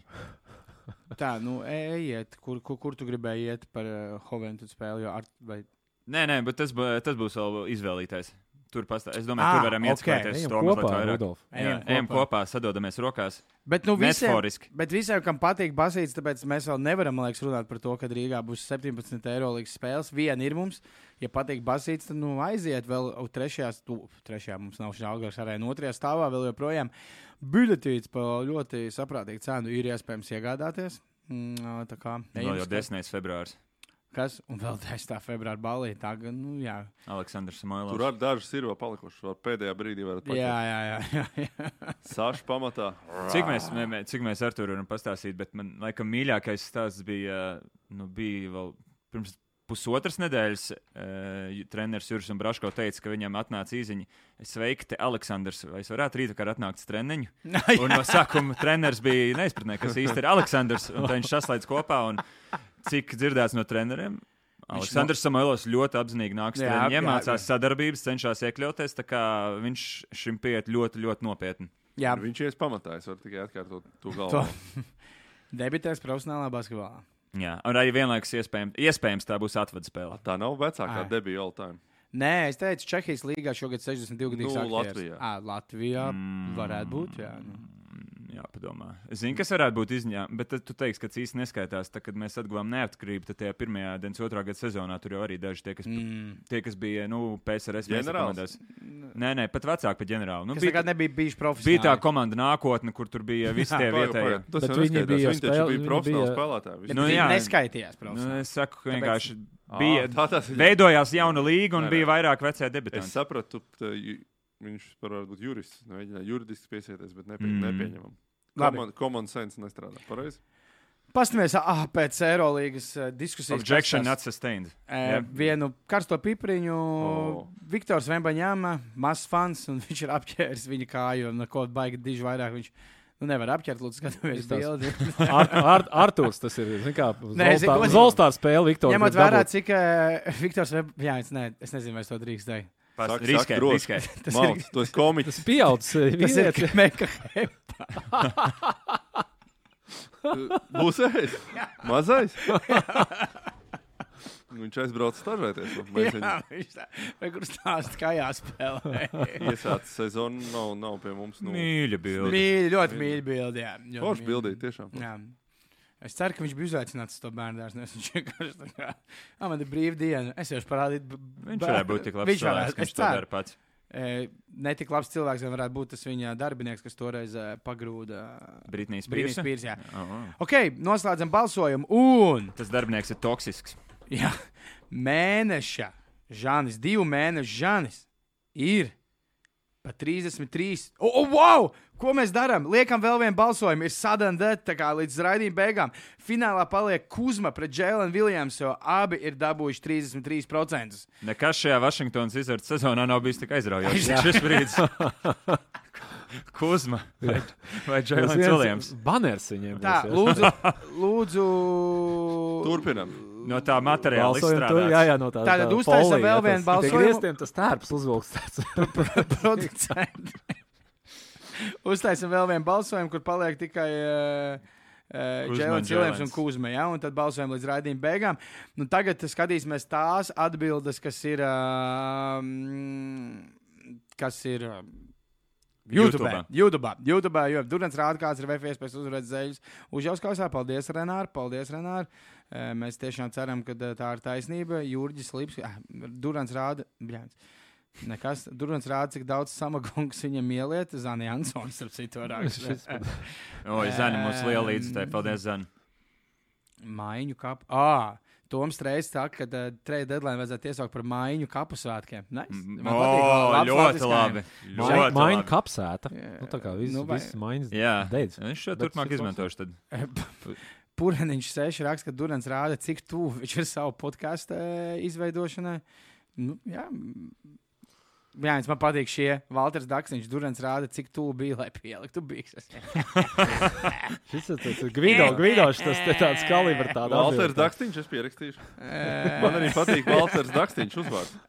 Tā, nu, ejiet, kur, kur, kur tu gribēji iet par uh, Hoventu spēli? Ar, vai... Nē, nē, bet tas, tas būs vēl izvēlītais. Tur pastāv. Es domāju, Ah, tur varam ok. ieskatīt Ejam to mazliet kopā, vairāk. Rudolf. Jā, Ejam ejam kopā. kopā, sadodamies rokās. Bet, nu, visiem, Metaforiski. bet visiem, kam patīk basīts, tāpēc mēs vēl nevaram liekas, runāt par to, ka Rīgā būs 17 eiro līnijas spēles. Viena ir mums, ja patīk basīts, tad nu, aiziet vēl uz trešajā, tu, trešajā mums nav žēlgars arī no otrajā stāvā vēl joprojām. Biļetīts par ļoti saprātīgu cenu ir iespējams iegādāties. Mm, Tā kā ejam jau skat- 10. februāris. Kas? Un vēl 10. februāra balī. Tā, gan, nu, jā. Aleksandrs Tur Samoilovs. ar dažas ir vēl palikušas. Vēl pēdējā brīdī varat Jā, jā, jā, jā, jā. Saša pamatā. Cik mēs, mē, mē- cik mēs ar to varam pastāstīt, bet man laikam mīļākais stāsts bija, nu, bija vēl pirms pusotras nedēļas. Uh, treneris Juris un Braško teica, ka viņam atnāca īziņa. Sveiki, te Aleksandrs, vai es varētu rīt vakar atnākt uz treniņu? Un no sākuma treneris bija neizpratnē, kas īsti ir Aleksandrs. un Viņš saslēdz kopā un cik dzirdēts no treneriem. Aleksandrs Samoilovs ļoti apzinīgi nāk treniņu, jā, iemācās sadarbības, cenšas iekļauties. Viņš šim pieiet ļoti, ļoti nopietni. jā. Viņš ies pamatā. Es varu tikai atkārtot to To. galvu. Debitēs profesionālā basketbolā. Jā, un arī vienlaikus iespējams, iespējams tā būs atvada spēle. Tā nav vecākā debija all time. Nē, es teicu, Čehijas līgā šogad 62 gadīgs. Nu, Latvijā. À, Latvijā mm. varētu būt. Jā, nu. Jā, padomā. Es zinu, kas varētu būt izņēmums, bet tu teiksi, ka tas īsti neskaitās. Tad, kad mēs atguvām neatkarību, tad tajā pirmajā 92. gada sezonā tur jau arī daži tie, kas, Mm. tie, kas bija nu, PSRS Ģenerāls? komandās. Nē, nē, pat vecāki par ģenerāli. Nu, Kas bija, nebija bijis bija profesionāls. tā komanda nākotne, kur tur bija visi tie vietējie. Tas viņi bija spēle- bija profesionāli bija- spēlētāji. Nu, nu, jā. neskaitījās Nu, profesionāls. es saku, ka Tāpēc- vienkārši Ā, bija. tā tas ir. Veidojās jauna līga un Nē, nē. bija vairāk vecie Es debitanti. sapratu, ka ju- viņš varētu būt jurists. Mēģināja juridiski piesieties, bet nepie, Mm. nepieņemam. Common, common sense nestrādā. Pareizi? Paskatāmies, ah, pēc Eirolandes uh, diskusijas. Objection kas not sustained. eh, Jā. Vienu karsto pipriņu. Oh. Viktors Vembaņāma, mazs fans, un viņš ir apķēris viņa kāju, un ko baigi diži vairāk. Viņš nu, nevar apķert, lūdzu, Izstāst. bildi. Ar, ar, Arturs tas ir. Zolstāra spēle, Viktor. Ņemot vērā, cik uh, Viktors Vembaņāma, jā, es, ne, es nezinu, vai es to drīkst teikt. Pas- Saka, Riskē, saka, riskē. Tas tu esi komiķis. Tas pieaudzis eh, Tas ir vīrietis. meka. Būs ēst. Mazais. Viņš aizbrauca stažēties. Jā, viņš tā, vai kur stāst, kā jāspēlē. iesācis sezonu. Nav, nav pie mums. Nu, Mīļa bilde. Mīļi, ļoti jā. ļoti Forši bildīt, tiešām. Jā. Es ceru, ka viņš bija uzaicināts uz to bērnu dārstu. Es viņš vienkārši tā kā, ah, man ir brīva diena. Es jau parādīju, Viņš varētu būt tik labs Viņš varētu, to ceru. dara pats. e, netik labs cilvēks, vai varētu būt tas viņa darbinieks, kas toreiz e, pagrūda. Spīrs. jā. Oh, oh. Ok, noslēdzam balsojumu. Un Tas darbinieks ir toksisks. jā, mēneša Žanis, divu mēnešu Žanis ir pa 33. O, oh, wow! Ko mēs darām? Liekam, vēl vienu balsojumu. Ir sadandēta tā kā līdz raidījuma beigām. Finālā paliek Kuzma pret Jēlenu Viljamsu, jo abi ir dabūjuši 33%. Nekas šajā Vašingtonas izvērts sezonā nav bijis tik aizraujošs. Šis brīdis. Kuzma vai, vai viens Viljams. Baners viņiem. Tā, būs, jā. lūdzu, lūdzu. Turpinam. No tā materiāla izstrādāts. jā, jā, no tā. Tātad tā uztaisam vēl vienu tas- balsojumu. Tie grieztiem tas tērps uzvilks tāds. producenti. Uztaisim vēl vienu balsojumu, kur paliek tikai uh, Džēlins Viljams un. Kuzma. Ja? Un tad balsojam līdz raidījuma beigām. Nu, tagad skatīsimies tās atbildes, kas ir. Uh, kas ir uh, YouTube. YouTubā. YouTube. YouTube. Jo Durants rāda, kāds ir VFS pēc uzvarētas zeļas. Uzjaus kausā. Paldies, Renāri. Paldies, Renāri. Eh, Mēs tiešām ceram, ka eh, tā ir taisnība. Jurģis Lips. Ah, Durants rāda. Bļāns. Nekas. Durants rāda, cik daudz samagungs viņam ieliet. Zani Ansons ar citu rakstu. Oi, Zani, mums liela līdzstē. Paldies, Zani. Maiņu kapu. Ah, Toms Reis saka, ka uh, trade deadline vajadzētu iesaukt par maiņu kapu svētkiem. Nice. Man O, patīk, ļoti labi. Ļoti labi. kapsēta. Jā. Nu, tā kā viss, Nu, nu, vai- viss maiņas Jā, deidz. viņš šo turpmāk izmantošu. Tad. Pūraņš seši raksta, ka Durants rāda, cik tuvu viņš ir savu podkāstu izveidošanai. Nu, jā, jā, man patīk šie Valters Daksniņš. Durants rāda, cik tuvu bija, lai pieliktu bikses. Šis ir tas Gvido, Gvido, tas te tāds kalibrs tāds. Valters Dakstiņš, es pierakstīšu. Man arī patīk Valters Dakstiņš uzvārds.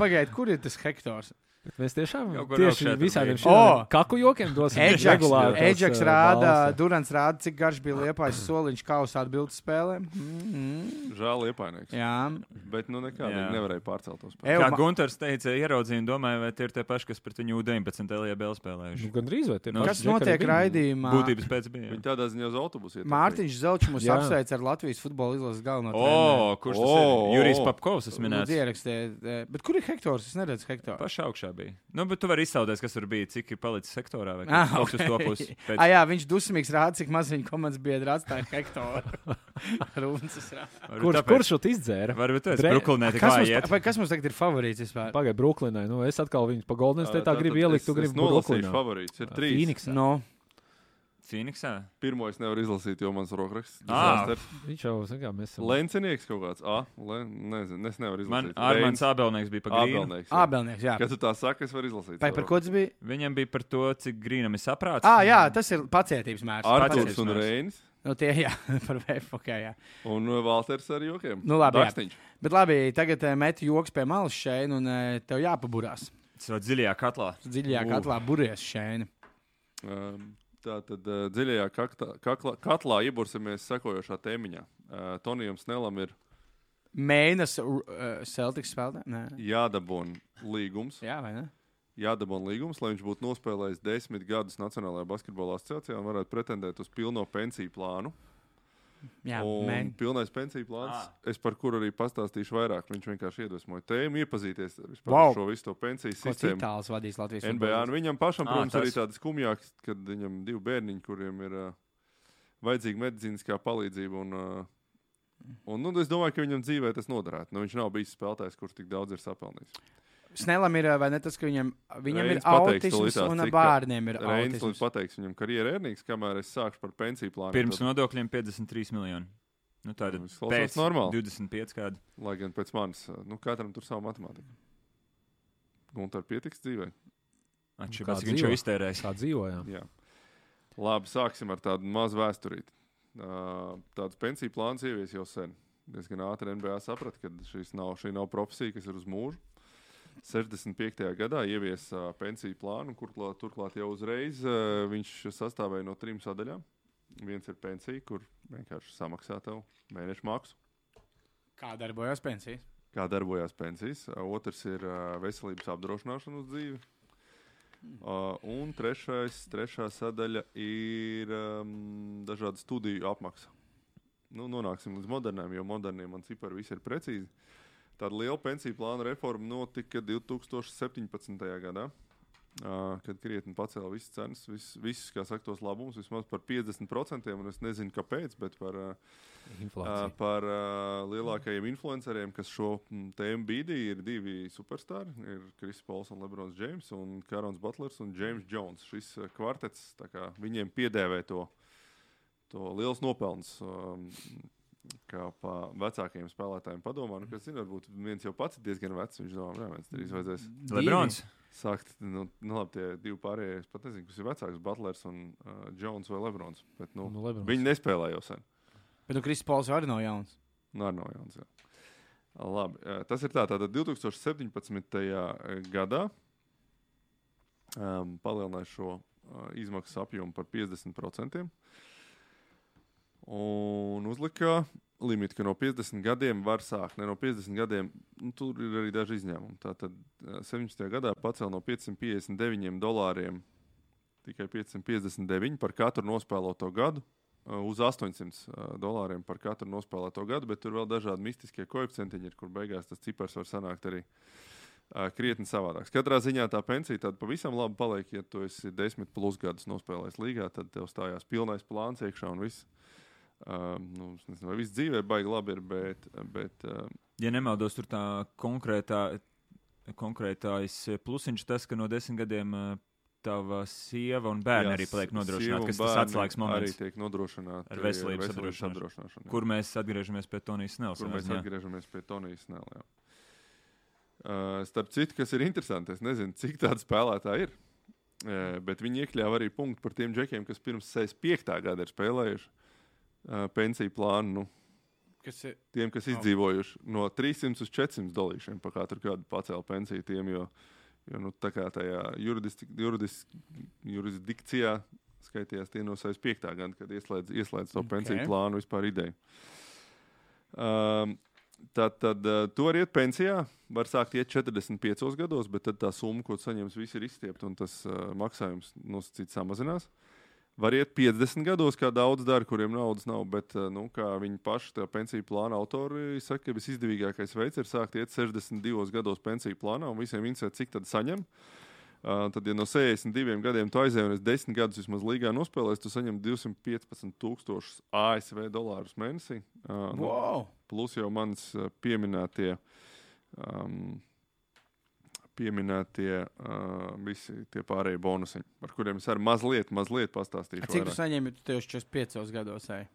Pagaidiet, kur ir tas hektors? Mēs tiešām tieši visādiem šiem O! kaku jokiem dosim Eģeks, regulāri. Eģeks eh, rāda, balsi. Durants rāda, cik garš bija liepais soliņš kausa atbildes spēlē. Mm -hmm. Žēl iepainieks. Jā, Bet nu nekā, Jā. nevarēja pārcelt tos. Ev, Kā Gunārs teica, ieraudzīju un domāju, vai tie ir tie paši, kas pret viņu 19 LBL spēlējuši. Nu, Gan drīz vai tie Nu, paši kas notiek raidījumā? Būtības pēc bija. Viņi tādā ziņā uz autobusu iet. Mārtiņš Zelčs mums Jā. apsveic ar Latvijas futbola izlases galveno O, kurš tas ir? Jurijs. Papkovs, minēts. Lūdzu, ierakstiet. eh, Bet kur ir hektors? Es neredzu hektoru. Pašā augšā bija. Nu, bet tu vari izsaudēt, kas tur bija, cik ir palicis sektorā vai Ah, kas uz to ok. pusi. Ah, Pēc... jā, viņš dusmīgs rāda, cik maz viņa komandas biedri atstāja rāda. Varbūt Kurš, šo izdzēra? Varbūt tas ir Brooklynē tik Kas mums, vai kas mums tagad ir favorīts vispār? Pagaidā, Brooklynai. Nu, es atkal viņu pa Golden State gribu ielikt. Tu gribi Brooklynā. favorīts. Ir trīs. Phoenix. No. Phoenixā? Pirmo es nevaru izlasīt, jo mans rokraksts Ah. ir Viņš jau, zin kā, mēs esam. Lencinieks kaut kāds. Ah, le, nezinu, es nevaru Man izlasīt. Armāns Abelnieks bija pa grīnu. Abelnieks. jā. Ābelnieks, jā. Kad tu tā saki, es varu izlasīt. Vai par ko tas bija? Viņam bija par to, cik grīnam ir saprāts. Ah, jā, tas ir pacietības mērs. Arturs Pacietības un mērs. Reinis. Nu, tie, jā, par VF, ok, jā. Un uh, Valters ar jokiem. Nu, labi, jā. Dakstiņš. Bet labi, tagad uh, met joks pie malas šeit, un uh, tev jāpaburās. Tas ir dziļajā katlā. Dziļajā Uf. katlā buries šeit. Um, Tā tad uh, dziļajā kaktā, kaklā, katlā iebursimies sekojošā tēmiņā. Uh, Tonijam Snelam ir Mēnesis uh, Celtics spēlē? Jādabūna līgums. Jā, vai ne? Jādabūna līgums, lai viņš būtu nospēlējis desmit gadus Nacionālajā basketbola asociācijā un varētu pretendēt uz pilno pensiju plānu. Jā, un pilnais pensiju plāns, Ah. es par kuru arī pastāstīšu vairāk. Viņš vienkārši iedvesmoja tēmu, iepazīties ar Wow. šo visu to pensiju Ko sistēmu. citāls vadīs Latvijas NBA. Un viņam pašam, Ah, protams, arī tas. tāds skumjāks, kad viņam divi bērniņi, kuriem ir uh, vajadzīga medicīniskā palīdzība. Un, uh, un, nu, es domāju, ka viņam dzīvē tas noderētu. Nu, viņš nav bijis spēlētājs, kurš tik daudz ir sapelnījis. Snelam ir, vai ne tas, ka viņam, viņam Reins ir autisms un bērniem ir Reinis autisms. pateiks viņam karjeras ērnīgs, kamēr es sākšu par pensiju plānu. Pirms tad, nodokļiem 53 miljoni. Nu, tā ir normāli. 25 kādi. lai gan pēc manis, nu, katram tur savu matemātiku. Gunter pietiks dzīvē. Atšķirībā, kā cik viņš jau dzīvo? iztērējis. Kā dzīvojām. Jā. Labi, sāksim ar tādu mazu vēsturīti. Tāds pensiju plāns ievies jau sen. Diezgan ātri NBA saprata, ka šis nav, šī nav profesija, kas ir uz mūžu. 65. gadā ievies uh, pensiju plānu, kur klāt, turklāt jau uzreiz uh, viņš sastāvēja no trim sadaļām. Viens ir pensija, kur vienkārši samaksā tev mēneša maksu, Kā darbojas pensijas? kā darbojās pensijas. Uh, Otrs ir uh, veselības apdrošināšana uz dzīvi. Uh, un trešais, trešā sadaļa ir um, dažādu studiju apmaksa. Nu, nonāksim līdz moderniem, jo moderniem man cipari visi ir precīzi. Tāda liela pensiju plāna reforma notika 2017. gadā. Uh, kad krietni pacēla visas cenas, vis, visus, kā saka, tos labumus, vismaz par 50%. Un es nezinu, kāpēc, bet par, uh, par uh, lielākajiem influenceriem, kas šo tēmu bīdīja, ir divi superstarri. Ir Kris Pols un Lebrons Džeims, un Karons Butlers un James Jones. Šis kvartets tā kā, viņiem piedēvē to, to liels nopelns. Um, Kā pa vecākajiem spēlētājiem padomā, nu, kas zina, varbūt viens jau pats ir diezgan vecs. Viņš domā, ka viņš drīz vajadzēs Lebrons. sākt. Nu, nu, labi, tie divi pārējie, es pat nezinu, kas ir vecāks, Butlers un uh, Jones vai Lebrons. Bet, nu, Nu, Lebrons. viņi nespēlē jau sen. Bet nu, Kristis Pauls arī nav jauns. Nu, arī nav jauns. Jā. Labi, eh, tas ir tā, tātad 2017. gadā um, palielināja šo uh, izmaksu apjomu par 50% un uzlika limitu, ka no 50 gadiem var sākt. Ne no 50 gadiem, nu, tur ir arī daži izņēmumi. Tātad eh, 17. gadā pacēla no 559 dolāriem tikai 559 par katru nospēlēto gadu. uh, Uz 800 uh, dolāriem par katru nospēlēto gadu, bet tur vēl dažādi mistiskie koeficienti, kur beigās tas cipars var sanākt arī krietni savādāks. Katrā ziņā tā pensija tāda pavisam labi paliek, ja tu esi 10 plus gadus nospēlējis līgā, tad tev stājās pilnais plāns iekšā un viss. Uh, nu, nezinu, vai viss dzīvē baigi labi ir, bet, bet uh, Ja nemaldos, tur tā konkrētā, konkrētais plusiņš tas, ka no desmit gadiem tava sieva un bērni jā, arī paliek nodrošināti, kas tas atslēgas Arī moments, tiek nodrošināti Ar veselības apdrošināšanu. apdrošināšanu. jā. kur mēs atgriežamies pie Tonijas Snelsa. kur mēs ne? atgriežamies pie Tonijas Snellā. Uh, starp citu, kas ir interesanti, es nezinu, cik tādu spēlētāju ir. Uh, bet viņi iekļāva arī punktu par tiem džekiem, kas pirms 65. gada ir spēlējuši uh, pensiju plānu. Nu, Kas ir? tiem, kas Oh. izdzīvojuši no 300 uz 400 dolāriem par katru gadu pacēla pensiju tiem, jo, jo nu, tā kā tajā jurisdikcijā skaitījās tie no 65. gada, kad ieslēdz, ieslēdz to Ok. pensiju plānu vispār ideju. Um, Tad, tad uh, tu vari iet pensijā, var sākt iet 45 gados, bet tad tā summa, ko tu saņemsi, viss ir izstiepta un tas uh, maksājums nosacīts samazinās. Var iet 50 gados, kā daudz dara, kuriem naudas nav, bet uh, nu, kā viņi paši, tā pensiju plāna autori, saka, ka visizdevīgākais veids ir sākt iet 62 gados pensiju plānā un visiem interesē, cik tad saņem. Uh, tad, ja no 62 gadiem tu aizēji un es 10 gadus vismaz līgā nospēlēju, tu saņem 215,000 ASV dolārus mēnesī. Uh, nu, Wow! plus jau manis uh, pieminētie, um, pieminētie uh, visi tie pārējie bonusi, par kuriem es arī mazliet, mazliet pastāstīšu. Cik tu vairāk. saņēmi? Tu tieši 45 gados ej.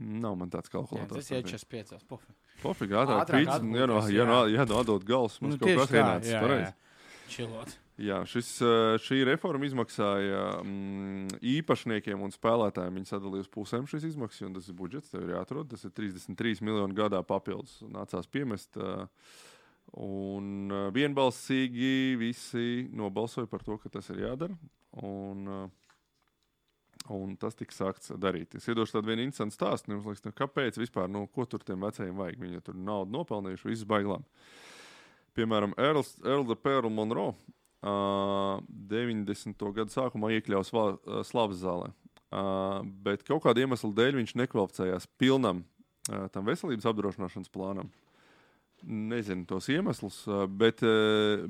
Nav man tāds kalkulators. tas ir 45. Pufi. Pofīgi, ātrāk, pīcis, ja no, ja no, ja no atdot gals, mums Nu, kaut kas ienācis pareizi. Čilot. Jā, šis, uh, šī reforma izmaksāja mm, īpašniekiem un spēlētājiem. Viņi sadalīja uz pusēm šīs izmaksas, un tas ir budžets. Tev ir jāatrod. Tas ir 33 miljoni gadā papildus. Nācās piemest. Uh, un uh, vienbalsīgi visi nobalsoja par to, ka tas ir jādara. Un, uh, un tas tika sākts darīt. Es iedošu tādu vienu interesantu stāstu. Jums liekas, nu, kāpēc vispār, nu, ko tur tiem vecajiem vajag? Viņi tur naudu nopelnījuši, viss baiglām. Piemēram, Earls, Earls Perl Monroe uh, 90. gada sākumā iekļāvās uh, Slavas zālē. Uh, bet kaut kāda iemesla dēļ viņš nekvalificējās pilnam uh, tam veselības apdrošināšanas plānam. Nezinu tos iemeslus, bet,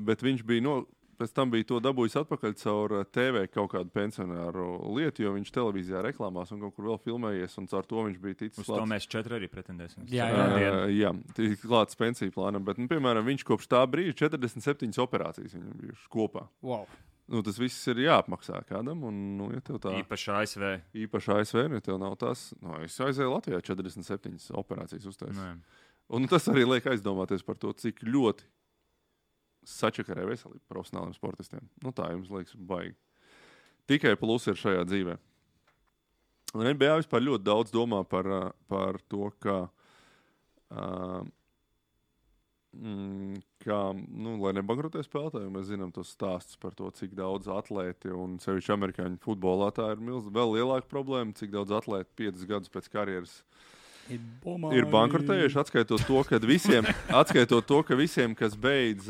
bet viņš bija no, pēc tam bija to dabūjis atpakaļ caur TV kaut kādu pensionāru lietu, jo viņš televīzijā reklāmās un kaut kur vēl filmējies, un caur to viņš bija ticis Uz to mēs četri arī pretendēsim. Jā, Ceturtdien. jā. Uh, jā, tā ir klāts pensiju plānam, bet, nu, piemēram, viņš kopš tā brīža 47 operācijas viņam bijušas kopā. Wow. Nu, tas viss ir jāapmaksā kādam, un, nu, ja tev tā Īpaši ASV. īpaši ASV, nu, ja tev nav tas, nu, es aizēju Latvijā 47 operācijas uztaisīt. Un tas arī liek aizdomāties par to, cik ļoti sačakarē veselību profesionāliem sportistiem. Nu, tā jums liekas, baigi. Tikai plusi ir šajā dzīvē. Un NBA vispār ļoti daudz domā par, par to, ka, uh, mm, kā, nu, lai nebankrotē spēlētāji, mēs zinām tos stāstus par to, cik daudz atlēti un sevišķi amerikāņu futbolā tā ir milz, vēl lielāka problēma, cik daudz atlēti piecus gadus pēc karjeras ir bankrotējuši, atskaitot to, ka visiem, atskaitot to, ka visiem kas beidz,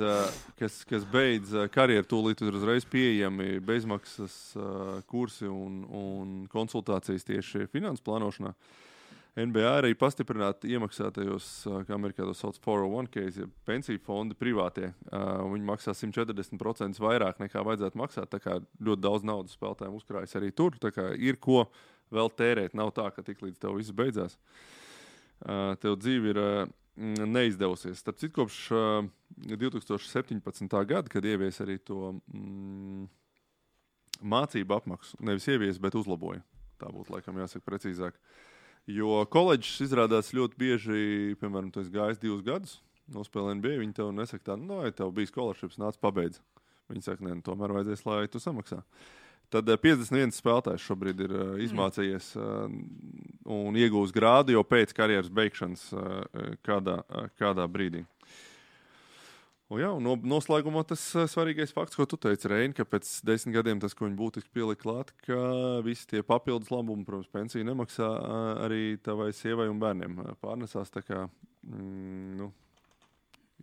kas, kas beidz karjeru, tūlīt ir uzreiz pieejami bezmaksas kursi un, un konsultācijas tieši finanses plānošanā. NBA arī pastiprināti iemaksātajos, kā Amerikā to sauc, 401k, ja pensiju fondi privātie. un Viņi maksā 140% vairāk nekā vajadzētu maksāt. Tā kā ļoti daudz naudas spēlētājiem uzkrājas arī tur. Ir ko vēl tērēt. Nav tā, ka tik līdz tev viss beidzās. Ā, Tev dzīve ir neizdevusies. Starp citu, kopš ā, 2017. gada, kad ievies arī to mm, mācību apmaksu, nevis ievies, bet uzlaboja. Tā būtu laikam jāsaka precīzāk. Jo koledžas izrādās ļoti bieži, piemēram, tu esi gājis divus gadus, nospēlējis NBA. Viņi tev nesaka, tā, nu, vai tev bija scholarships, nāc, pabeidz. Viņi saka, nē, nu, tomēr vajadzēs, lai tu samaksā. Tad eh, 51 spēlētājs šobrīd ir uh, izmācījies uh, un iegūs grādu jau pēc karjeras beigšanas kādā, kādā brīdī. Un, jā, un no, noslēgumā tas svarīgais fakts, ko tu teici, Reini, ka pēc desmit gadiem tas, ko viņi būtiski pielika klāt, ka visi tie papildus labumi, protams, pensiju nemaksā arī tavai sievai un bērniem. Pārnesās tā kā, mm, nu,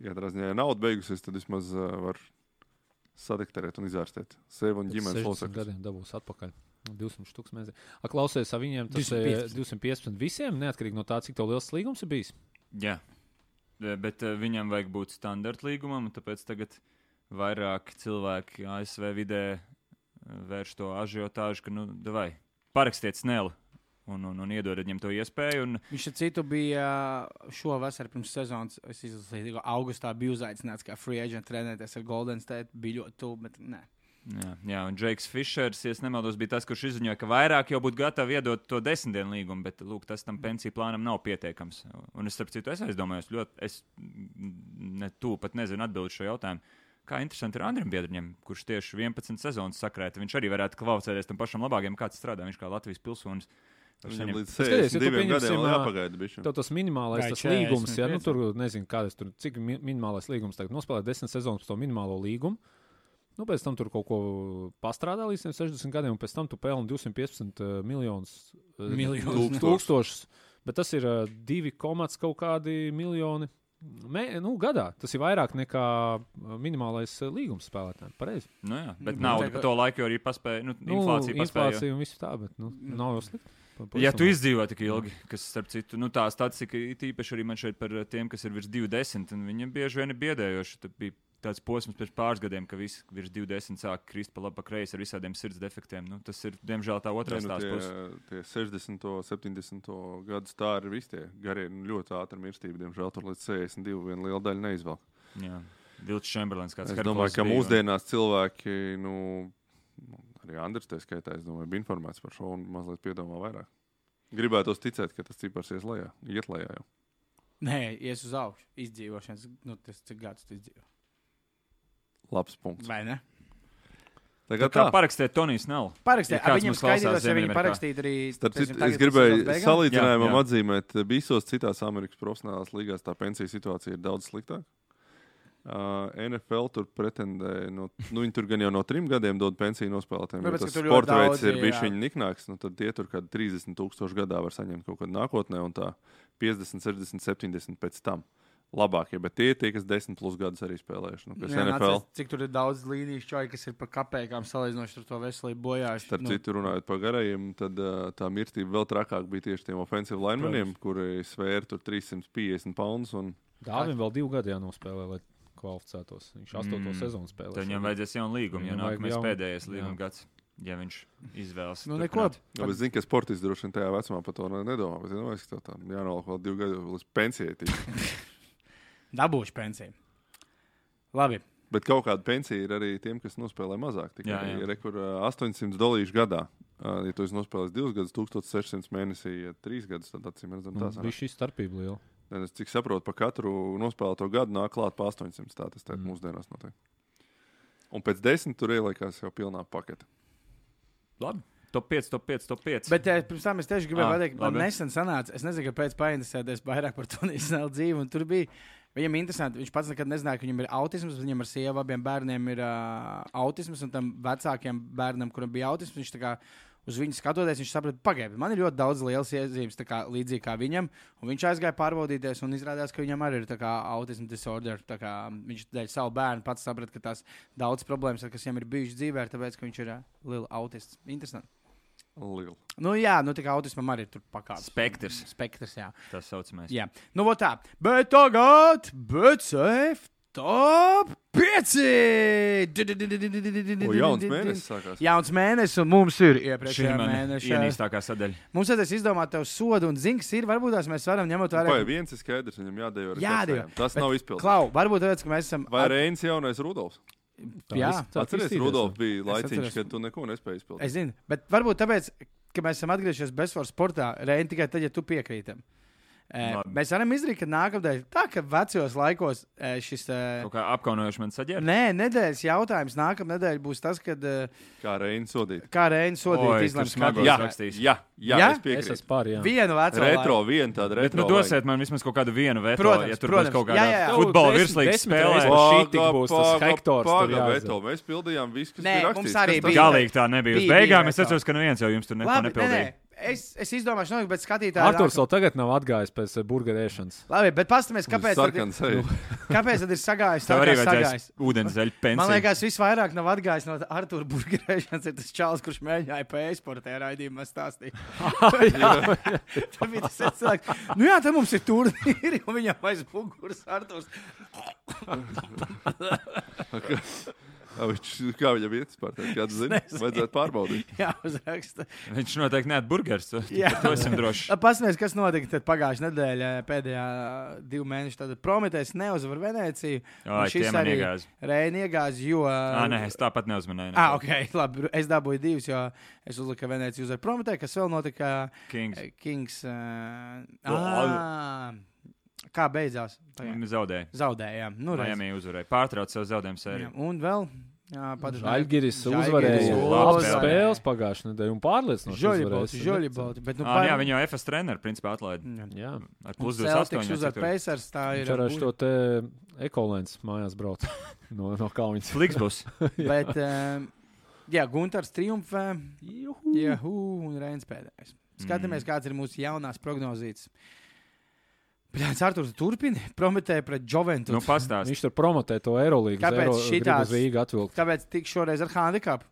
ja tādā ziņā nauda beigusies, tad vismaz var sadekterēt un izārstēt sevi un ģimenes 60 locekļus. gadiem dabūs atpakaļ. 200 stūks mēs. A, klausies, a viņiem tas ir 215. 215 visiem, neatkarīgi no tā, cik tev liels līgums ir bijis. Jā, E, bet uh, viņam vajag būt standarta līgumam, tāpēc tagad vairāk cilvēki ASV vidē vērš to ažiotāžu, ka, nu, vai parakstiet sneli un, un, un iedodiet viņam to iespēju. Un, Viņš ar citu bija šovasar pirms sezonas. Es izlasīju, ka augustā bija uzaicināts kā free agent trenēties ar Golden State. Bija ļoti tuvu, bet nē. jā, jā, un Džeiks Fišers, ja es nemaldos, bija tas, kurš izziņoja, ka vairāk jau būtu gatavi iedot to desmit dienu līgumu, bet lūk, tas tam pensiju plānam nav pietiekams. Un es, starp citu, es aizdomājos, ļoti, es ne tu pat nezinu atbildēt šo jautājumu. Kā interesanti ir Andriem Biedriņam, kurš tieši 11 sezonas sakrēta. Viņš arī varētu kvalificēties tam pašam labākajam, kāds strādā. Viņš kā Latvijas pilsonis. var Viņam līdz Skaties, ja tu 62 gadiem jāpagaida. bišķi. Tev tas minimālais Vai tas 40, līgums, ja nu, 50? tur nezinu, kādas tur, cik mi minimālais līgums tagad nospēlē desmit sezonas par to minimālo līgumu. Nu, pēc tam tur kaut ko pastrādā līdz tiem 60 gadiem, un pēc tam tu pelni 215 uh, miljonus. uh, Miljonus, tūk- Tūkstošus. Bet tas ir uh, 2, komats kaut kādi miljoni. Mē, nu, gadā tas ir vairāk nekā minimālais līgums spēlētājiem. Pareizi. Nu, jā, bet Nu, nauda tā pa kā- to laiku arī paspēja. Nu, Nu, inflācija paspēja. inflācija un viss tā, bet nu, nav jau slikti. Ja tu izdzīvo tik ilgi, kas, starp citu, nu, tā statistika ir īpaši arī man šeit par uh, tiem, kas ir virs 20, un viņiem bieži vien ir biedējoši. Tad bija tāds posms pirms pāris gadiem, ka visi virs 20 sāk krist pa labi, pa kreisi ar visādiem sirds defektiem. Nu, tas ir, diemžēl, tā otrā nu, puse. tie, tie 60, 70 gadu stāri ir visi tie garie, nu, ļoti ātri mirstība. Diemžēl tur līdz 62 viena liela daļa neizvelk. Jā. Vilks Čemberlins, kāds Es domāju, ka mūsdienās cilvēki, nu, arī Andris tā skaitā, es domāju, bija informēts par šo un mazliet piedomā vairāk. Gribētu ticēt, ka tas cipars ies lejā, iet lejā jau. Nē, ies uz augšu. Izdzīvošanas, nu, tas cik gadus tu izdzīvo. Labs punkts. Vai ne? Tagad Kā tā. parakstīt Tonijs Nell. Parakstīt, Ja viņam skaidrs, ja viņi parakstītu arī. Starp citu, es gribēju salīdzinājumam Jā, jā. atzīmēt, visos citās Amerikas profesionālās līgās tā pensiju situācija ir daudz sliktāka. Uh, NFL tur pretendē, no, nu, viņi tur gan jau no trim gadiem dod pensiju nospēlētājiem. Tāpēc, ka Tas sporta veids ir bijis viņa niknāks, nu, tad tie tur kādi 30 tūkstoši gadā var saņemt kaut kad nākotnē, un tā 50, 60, 70 pēc tam. Labākie, bet tie ir tie, kas 10 plus gadus arī spēlējuši. Nu, kas Jā, NFL, nācies, cik tur ir daudz līnijas čoļi, kas ir par kapekām salīdzinoši ar to veselību bojājuši. Starp nu. citu, runājot par garajiem, tad uh, tā mirstība vēl trakāk bija tieši tiem offensive linemeniem, kuri svēra tur 350 poundus. Un... Dāvim vēl divu gadu jānospēlē, lai kvalificētos. Viņš astoto Mm. sezonu spēlē. Tad viņam vajadzēs jaunu līgumu, jo nākamais jaunu- pēdējais līguma gads, ja viņš izvēlas. Nu, neko. turpināt. Jā, bet es zinu, ka sportists droši vien tajā vecumā par to ne- nedomā. Bet, nu, es domāju, ka tam jānolak vēl divi gadi līdz pensijai. Dabūšu pensiju. Labi. Bet kaut kāda pensija ir arī tiem, kas nospēlē mazāk. Tikai Jā, jā. ir rekur, ā, 800 dolāru gadā. Ja tu esi nospēlējis divus gadus, 1600 mēnesī, ja trīs gadus, tad acīm redzam, Nu, tas bija šī starpība liela. Ir. Es cik saprotu, pa katru nospēlēto gadu nāk klāt pa 800. Tā tas Mm. mūsdienās notiek. Un pēc desmit tur ieliekās jau pilnā pakete. Labi. Top 5, top 5, top 5. Bet eh, pirms tam es tieši gribēju Ā, pateikt, man labi. nesen sanāca, es nezinu, kāpēc painteresēties vairāk par to nesenālu dzīvi. un Tur bija, viņam interesanti, viņš pats nekad nezināja, ka viņam ir autisms, viņam ar sievu abiem bērniem ir uh, autisms, un tam vecākiem bērnam, kuram bija autisms, viņš tā kā uz viņu skatoties, viņš saprata, pagaidiet, man ir ļoti daudz lielas iezīmes, tā kā, līdzīgi kā viņam. Un viņš aizgāja pārbaudīties, un izrādās, ka viņam arī ir tā kā autisma disorder. tā kā Viņš dēļ savu bērnu pats saprata, ka tās daudz problēmas, kas viņam ir bijušas dzīvē, ir tāpēc, ka viņš ir uh, liela autists. Interesanti. Liela. Nu, jā, nu, tā kā autismam arī tur pakāpes. Spektrs. Spektrs, jā. Tas saucamais. jā. Nu, tā. Bet tagad, BCF top 5! O, jauns mēnesis sākās. Jauns mēnesis, un mums ir iepriekšējā mēneša. ienīstākā sadaļa. Mums vajadzēs izdomāt tev sodu, un zings ir, varbūt tās mēs varam ņemot vērā. Vai viens ir skaidrs, viņam jādējo ar Jādējo. Tas Bet, nav izpildīts. Klau, varbūt tāpēc, ka mēs esam. Vai Reinis jaunais Rudolfs? Jā, Atceries, Rudolfs bija laiciņš, atceros. kad tu neko nespēji izpildīt. Es zinu, bet varbūt tāpēc, ka mēs esam atgriezušies bezsvaru sportā, Reini tikai tad, ja tu piekrītam. Labi. mēs varam izdarīt, ka nākamajā, tā kā vecajos laikos šis. Apkaunojoši man saģēra. nē, nedēļas jautājums nākamā nedēļa būs tas, kad Kā Reinis sodīt. kā Reini sodīt izlems smagos. Jā. rakstīs. jā, jā, Jā? es Es piekrītu. esmu pār, jā. Vienu veco Retro, laiku. viena tāda Bet retro. nu dosiet man vismaz kaut kādu vienu veto, Protams, ja tur protams. būs kaut kāda jā, jā. futbola desmit spēlē. šī tik būs tas hektors jāizdara. Veto, Mēs pildījām visu, kas Nē, bija mums rakstīts. arī Kas tas bija. Galīgi tā nebija. Beigām es atceros, ka neviens jau jums tur neko nepildīja. Es, es izdomāšu, nolikt, bet skatītāji. Arthurs vēl tagad nav atgājis pēc eh, burgerēšanas. Labi, bet paskatīsimies, kāpēc, tad ir- Sarkans kāpēc tad ir sagājis tā, arī sagājis. ūdens zeļu Man pensiju. liekas, visvairāk nav atgājis no Arthūra burgerēšanas. Ir tas čels, kurš mēģināja pēcsportē raidījumā stāstīt. Tā bija tas cilvēks. Nu jā, tad mums ir turnīri, un viņam aiz muguras Arthurs. Ā, viņš- Kā viņam iet vispār? Kādu nezinu. Vajadzētu pārbaudīt. Jā, uzraksta. Viņš noteikti neat burgers. to- Jā. To esam droši. Pastāstiet, kas notika tad pagājušajā nedēļā, pēdējā divu mēnešu. Tad Prometējs neuzvar Venēciju. Ai, šis arī- iegāz. Reini iegāz, jo. Ā, nē, es tāpat neuzmanēju. Ah, neko. ok, labi. Es dabūju divus, jo es uzliku, ka Venecija uzvar Prometēju, kas vēl notika. Kings. Kings. Uh, ah, kā beidzās? Viņi Zaudēja. Zaudējām. Nu. Miami uzvarēja. Pārtrauc savu zaudējumu Jā, sēriju. Un vēl. Jā, Žalgiris Žalgiris uzvarēja labas spēles pagājušajā nedēļā un pārliecinoši. Uzvarēs. žoļibauti. Bet, nu, Ah, jā, viņa jau FS treneru principā atlaida. Jā, Ar Plus plus 28 28. uzvar. Pacers, tā ir. ar šo te ekolēns mājās brauc no, no Kaunas. Fliks būs. Bet, um, jā, Gunters triumfē. Jā, un Reins pēdējais. Skatāmies, kāds ir mūsu jaunās prognozītes. Pēc Arthurs turpina, prometēja pret Joventu. Nu, pastāst. Viņš tur promotē to Eirolīgu. Kāpēc Rīga atvilkt. Kāpēc tik šoreiz ar handikapu?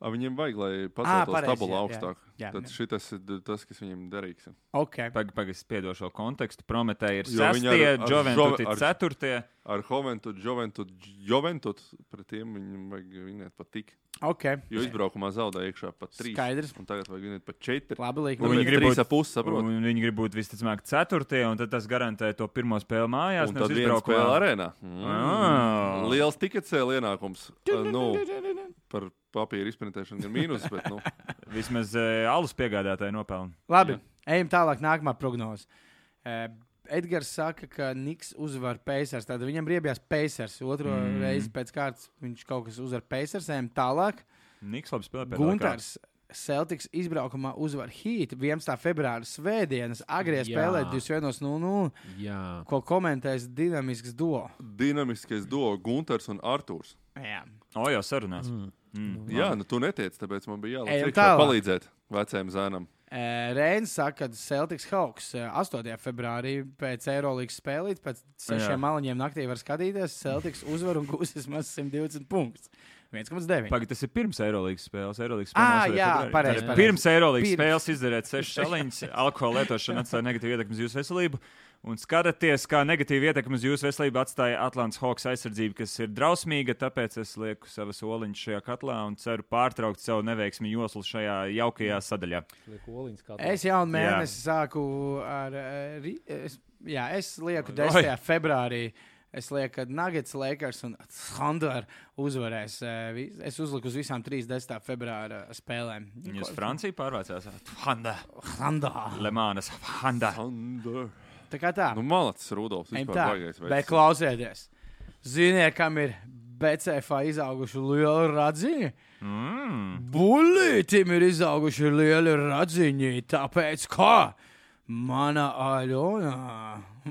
Viņiem vajag, lai paceltos pareizi, tabulu jā, jā. augstāk. Jā, Tad šis ir tas, kas viņiem derīgs. Ok. Pagaidzi, pagaidzi, piedošu šo kontekstu. Prometēji ir Jo viņi ar- sestie, ar Hoventu, Joventu, Joventu pret tiem viņam vajag vinēt pat tik. Ok. Jo izbraukumā zaudēja iekšā pat trīs. Skaidrs. Un tagad vajag vinēt pat četri. Labi, liek. Un Un viņi grib būt- pusi, saprot. Un viņi grib būt visticamāk ceturtie, un tad tas garantē to pirmo spēli mājās. Un nevis tad izbraukumā. spēle arēnā. Ah. Mm. Liels tiketsēle ienākums. Uh, nu, par papīra izprintēšanu ir mīnus, bet nu, Vismaz e, alus piegādātāji nopelna. Labi, ejam tālāk. Nākamā prognoze. Uh, Edgars saka, ka Niks uzvar Pacers. Tad viņam riebjās Pacers. Otro Mm. reizi pēc kārtas viņš kaut kas uzvar Pacers. Ejam tālāk. Niks labi spēlē. Gunters. Celtics izbraukumā uzvar Heat 11. februāra svētdienas. Agrie Jā. spēlē 21.00. Jā. Ko komentēs dinamisks duo. dinamiskais duo Gunters un Artūrs. Jā. O, jau sarunās. Mm. Mm. Jā, nu tu netiec, tāpēc man bija jālaiž tālāk. palīdzēt vecajam zēnam. Reins saka, ka Celtics Hawks uh, 8. februārī pēc Eirolandes spēlīt, pēc sešiem Jā. maliņiem naktī var skatīties. Celtics uzvar un gūs vismaz 120 punktus. 1,9. Pagaid, tas ir pirms Eirolandes spēles. Eirolandes spēles jā, februārī. pareizi, Tad pareizi. Pirms Eirolandes spēles izdarīt sešas saliņas. Alkohola lietošana atstāja negatīvu ietekmi uz jūsu veselību. Un skatāties, kā negatīva ietekme uz jūsu veselību atstāja Atlantijas Hawks aizsardzība, kas ir drausmīga. Tāpēc es lieku savas oliņas šajā katlā un ceru pārtraukt savu neveiksmi joslu šajā jaukajā sadaļā. Es Jā. mēnesi sāku ar. Ri, es, jā, es lieku Oi. 10. februārī. Es lieku, ka Nuggets, Lakers un Thunder uzvarēs. Vis- es uzliku uz visām 30. februāra spēlēm. Viņa uz Franciju pārvācās. Handa, Handā. Lemānas, Handa. Thunder. Tā kā tā. Nu, malacis Rudolfs. Bet klausieties, ziniet, kam ir BCFā izauguši lieli radziņi? Mm. Bulītim ir izauguši lieli radziņi, tāpēc kā mana Aļona,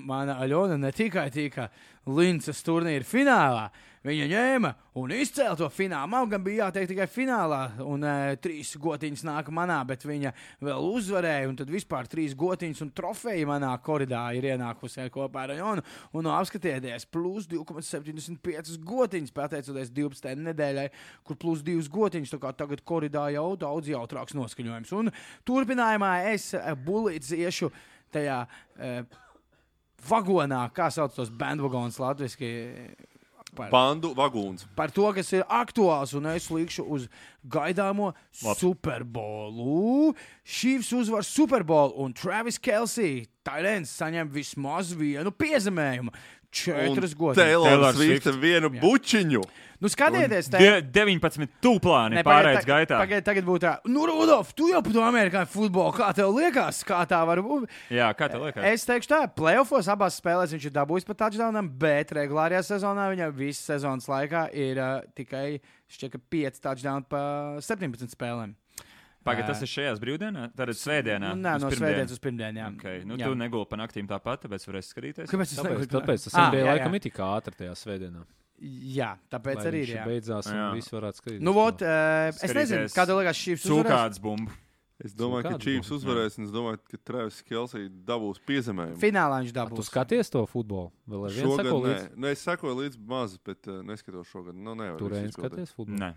mana Aļona ne tikai tika Lincas turnīra finālā. Viņa ņēma un izcēla to finālu. Man gan bija jāteikt tikai finālā, un uh, trīs gotiņas nāca manā, bet viņa vēl uzvarēja. Tad vispār trīs gotiņas un trofeja manā koridorā ir ienākusi kopā ar Jonu. Un no, apskatieties, plus 2,75 gotiņas, pateicoties 12. nedēļai, kur plus 2 gotiņas. Tagad koridorā jau daudz jautrāks noskaņojums. Un turpinājumā es uh, bulīts iešu tajā. Uh, Vagonā, kā sauc tos bandvagons latviešu, par, Bandu vagūns. par to, kas ir aktuāls, un es likšu uz gaidāmo Superbolu. Šīvs uzvar Superbolu, un Travis Kelsey, Tailēns, saņem vismaz vienu piezemējumu. Četras godas. Swift vienu Jā. bučiņu. Nu, skatieties, te Die, 19 tūplāni pārējais gaitā. Pagaidiet, tagad būtu tā, nu, Rudolf, tu jau par to amerikāņu futbolu, kā tev liekas, kā tā var būt? Jā, kā tev liekas? Es teikšu, tā, playoffs abās spēlēs viņš ir dabūjis pa touchdownam, bet regulārajā sezonā viņam visas sezonas laikā ir uh, tikai šķiet, ka 5 touchdowni pa 17 spēlēm. Pagaidiet, tas ir šajās brīvdienās, tad svētdienā. Nu, Nē, no svētdienas uz pirmdienu. Jā. Okay. Nu, Jā. tu neguli pa naktīm tāpat, tāpēc varēsi skatīties. Kāpēc Tāpēc, negribu? tāpēc tas Ah, NBA jā, laikam ir tik ātri tajā svētdienā. Jā, tāpēc Lai arī ir. Jā. Beidzās, un Jā. viss varētu skatīties. Nu, vot, uh, es nezinu, kāda liekas šī uzvarēs. Cūkāds bumbu. Es domāju, ka kāds Čīps būs? uzvarēs, un es domāju, ka Travis Kelsey dabūs piezemējumu. Finālā viņš A, Tu dabūs. skaties to futbolu? Vēl ar vienu Šogad seko nē, līdzi. nu, es sekoju līdzi maz, bet uh, neskatos šogad. Nu, nevar Tur izgodēt. skaties futbolu. Nē.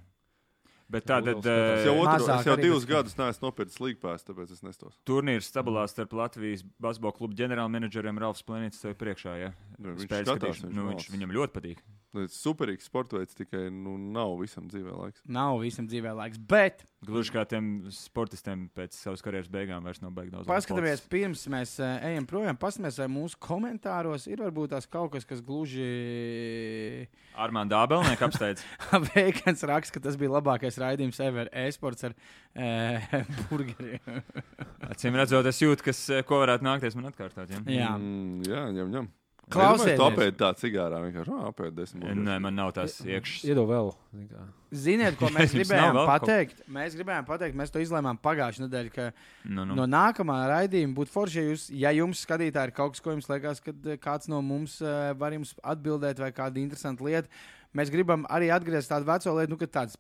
Bet Nu, tātad vēl skatās. Es jau, otru, es jau divus gadus neesmu nopircis līgpēs, tāpēc es nestos. turnīrs stabilās starp Latvijas basketbola klubu ģenerālmenedžeriem Ralfs Planīts tev priekšā. Ja? Nu, viņš Spēles skatās, skatīšana. viņš nu, viņš, viņam ļoti patīk. Ir superīgs sports veids, tikai nu, nav visam dzīvē laiks. Nav visam dzīvē laiks, bet Gluži kā tiem sportistiem pēc savas karjeras beigām vairs nav beigts. paskatāmies, pirms mēs uh, ejam projām, paskatāmies, vai mūsu komentāros ir varbūt tās kaut kas, kas gluži Armāns Dābelnieks apsteidz. veikans raksta, ka tas bija labākais raidījums ever e-sports ar uh, burgeriem. Acīm redzot, es jūtu, kas, eh, ko varētu nākties man atkārtot. Ja? Jā. Mm, jā, ņem, ņem. Klausieties. Tu apēdi tā cigārā, vienkārši oh, apēdi desmit minūtes. Nē, man nav tās iekšas. Iedod vēl. zini kā. Ziniet, ko mēs gribējām pateikt? Mēs gribējām pateikt, mēs to izlēmām pagājušajā nedēļā, ka Nu, nu. no nākamā raidījuma būtu forši, ja, jūs, ja jums, skatītāji, ir kaut kas, ko jums liekas, ka eh, kāds no mums var jums atbildēt, vai kāda interesanta lieta. Mēs gribam arī atgriezt tādu veco lietu, nu, ka tāds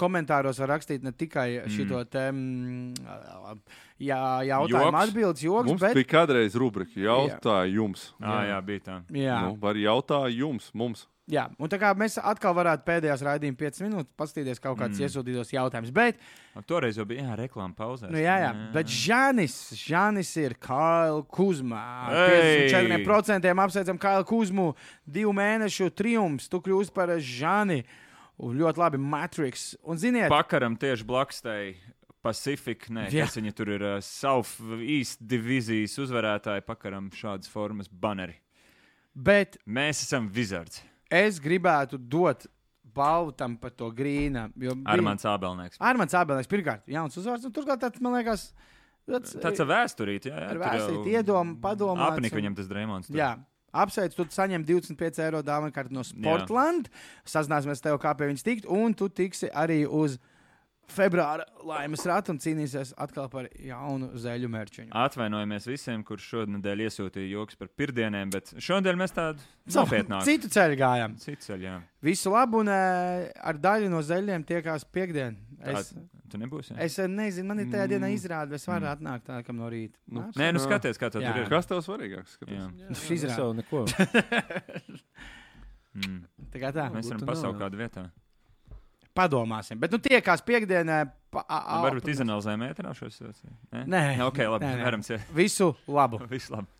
komentāros var rakstīt ne tikai šo te mm, jā, jautājumu, Joks. atbildes, joks, Mums bet bija kādreiz rubrika jautājums. À, jā, bija tā. jā, Nu, var jautāt jums, mums. jā. Un tā kā mēs atkal varētu pēdējās raidījuma 5 minūtes paskatīties kaut kādus Mm. mm. iesūtītos jautājumus. Bet, A, Toreiz jau bija jā, reklāma pauzē. nu, jā, jā, bet Žanis, Žanis ir Kaila Kuzma. Ei! 54% apsveicam Kaila Kuzmu. Divu mēnešu triumfs. Tu kļūsi par Žani. Un ļoti labi, Matrix. Un ziniet, Pakaram tieši blakus tai Pacific, nē, Jā. kas viņa tur ir uh, South East divīzijas uzvarētāji, pakaram šādas formas baneri. bet Mēs esam Wizards. es gribētu dot balvu tam par to grīnu. Armāns Ābelnieks. Armāns Abelēns, pirmkārt, jauns uzvārds. un Turklāt tāds, man liekas, tāds, Tāds ir vēsturīt, jā. jā, ar vēstīti iedomu, padomu. Apnika viņam tas Dreamons. tur. Jā. Apsveicu, tu saņem 25 eiro dāvanu kartu no Sportland. Sazināsimies tev, kā pie viņas tikt, un tu tiksi arī uz februāra laimes ratu un cīnīsies atkal par jaunu zeļu mērķiņu. Atvainojamies visiem, kurš šodien iesūtīja joks par pirmdieniem, bet šodien mēs tādu nopietnāku Citu ceļu gājām. citu ceļu. jā. Visu labu, un uh, ar daļu no zeļiem tiekās piekdien. Es, Tā- Tu nebūsi. jā? es eh, nezinu, man ir tajā dienā Mm. izrāde, es varu Mm. atnākt tā, kam no rīta. Nu? Nē, nu skaties, kā tur ir. Kas tev svarīgāks? Jā. Šis jau neko. Mm. Tā kā tā. Mēs varam pasaukt kādu vietā. Padomāsim. Bet nu tiekās piekdienā. Nu, Varbūt izanalizējam ēterā šo situāciju. Nē. Ok, labi. Nē, nē. Visu labu! Viss labi.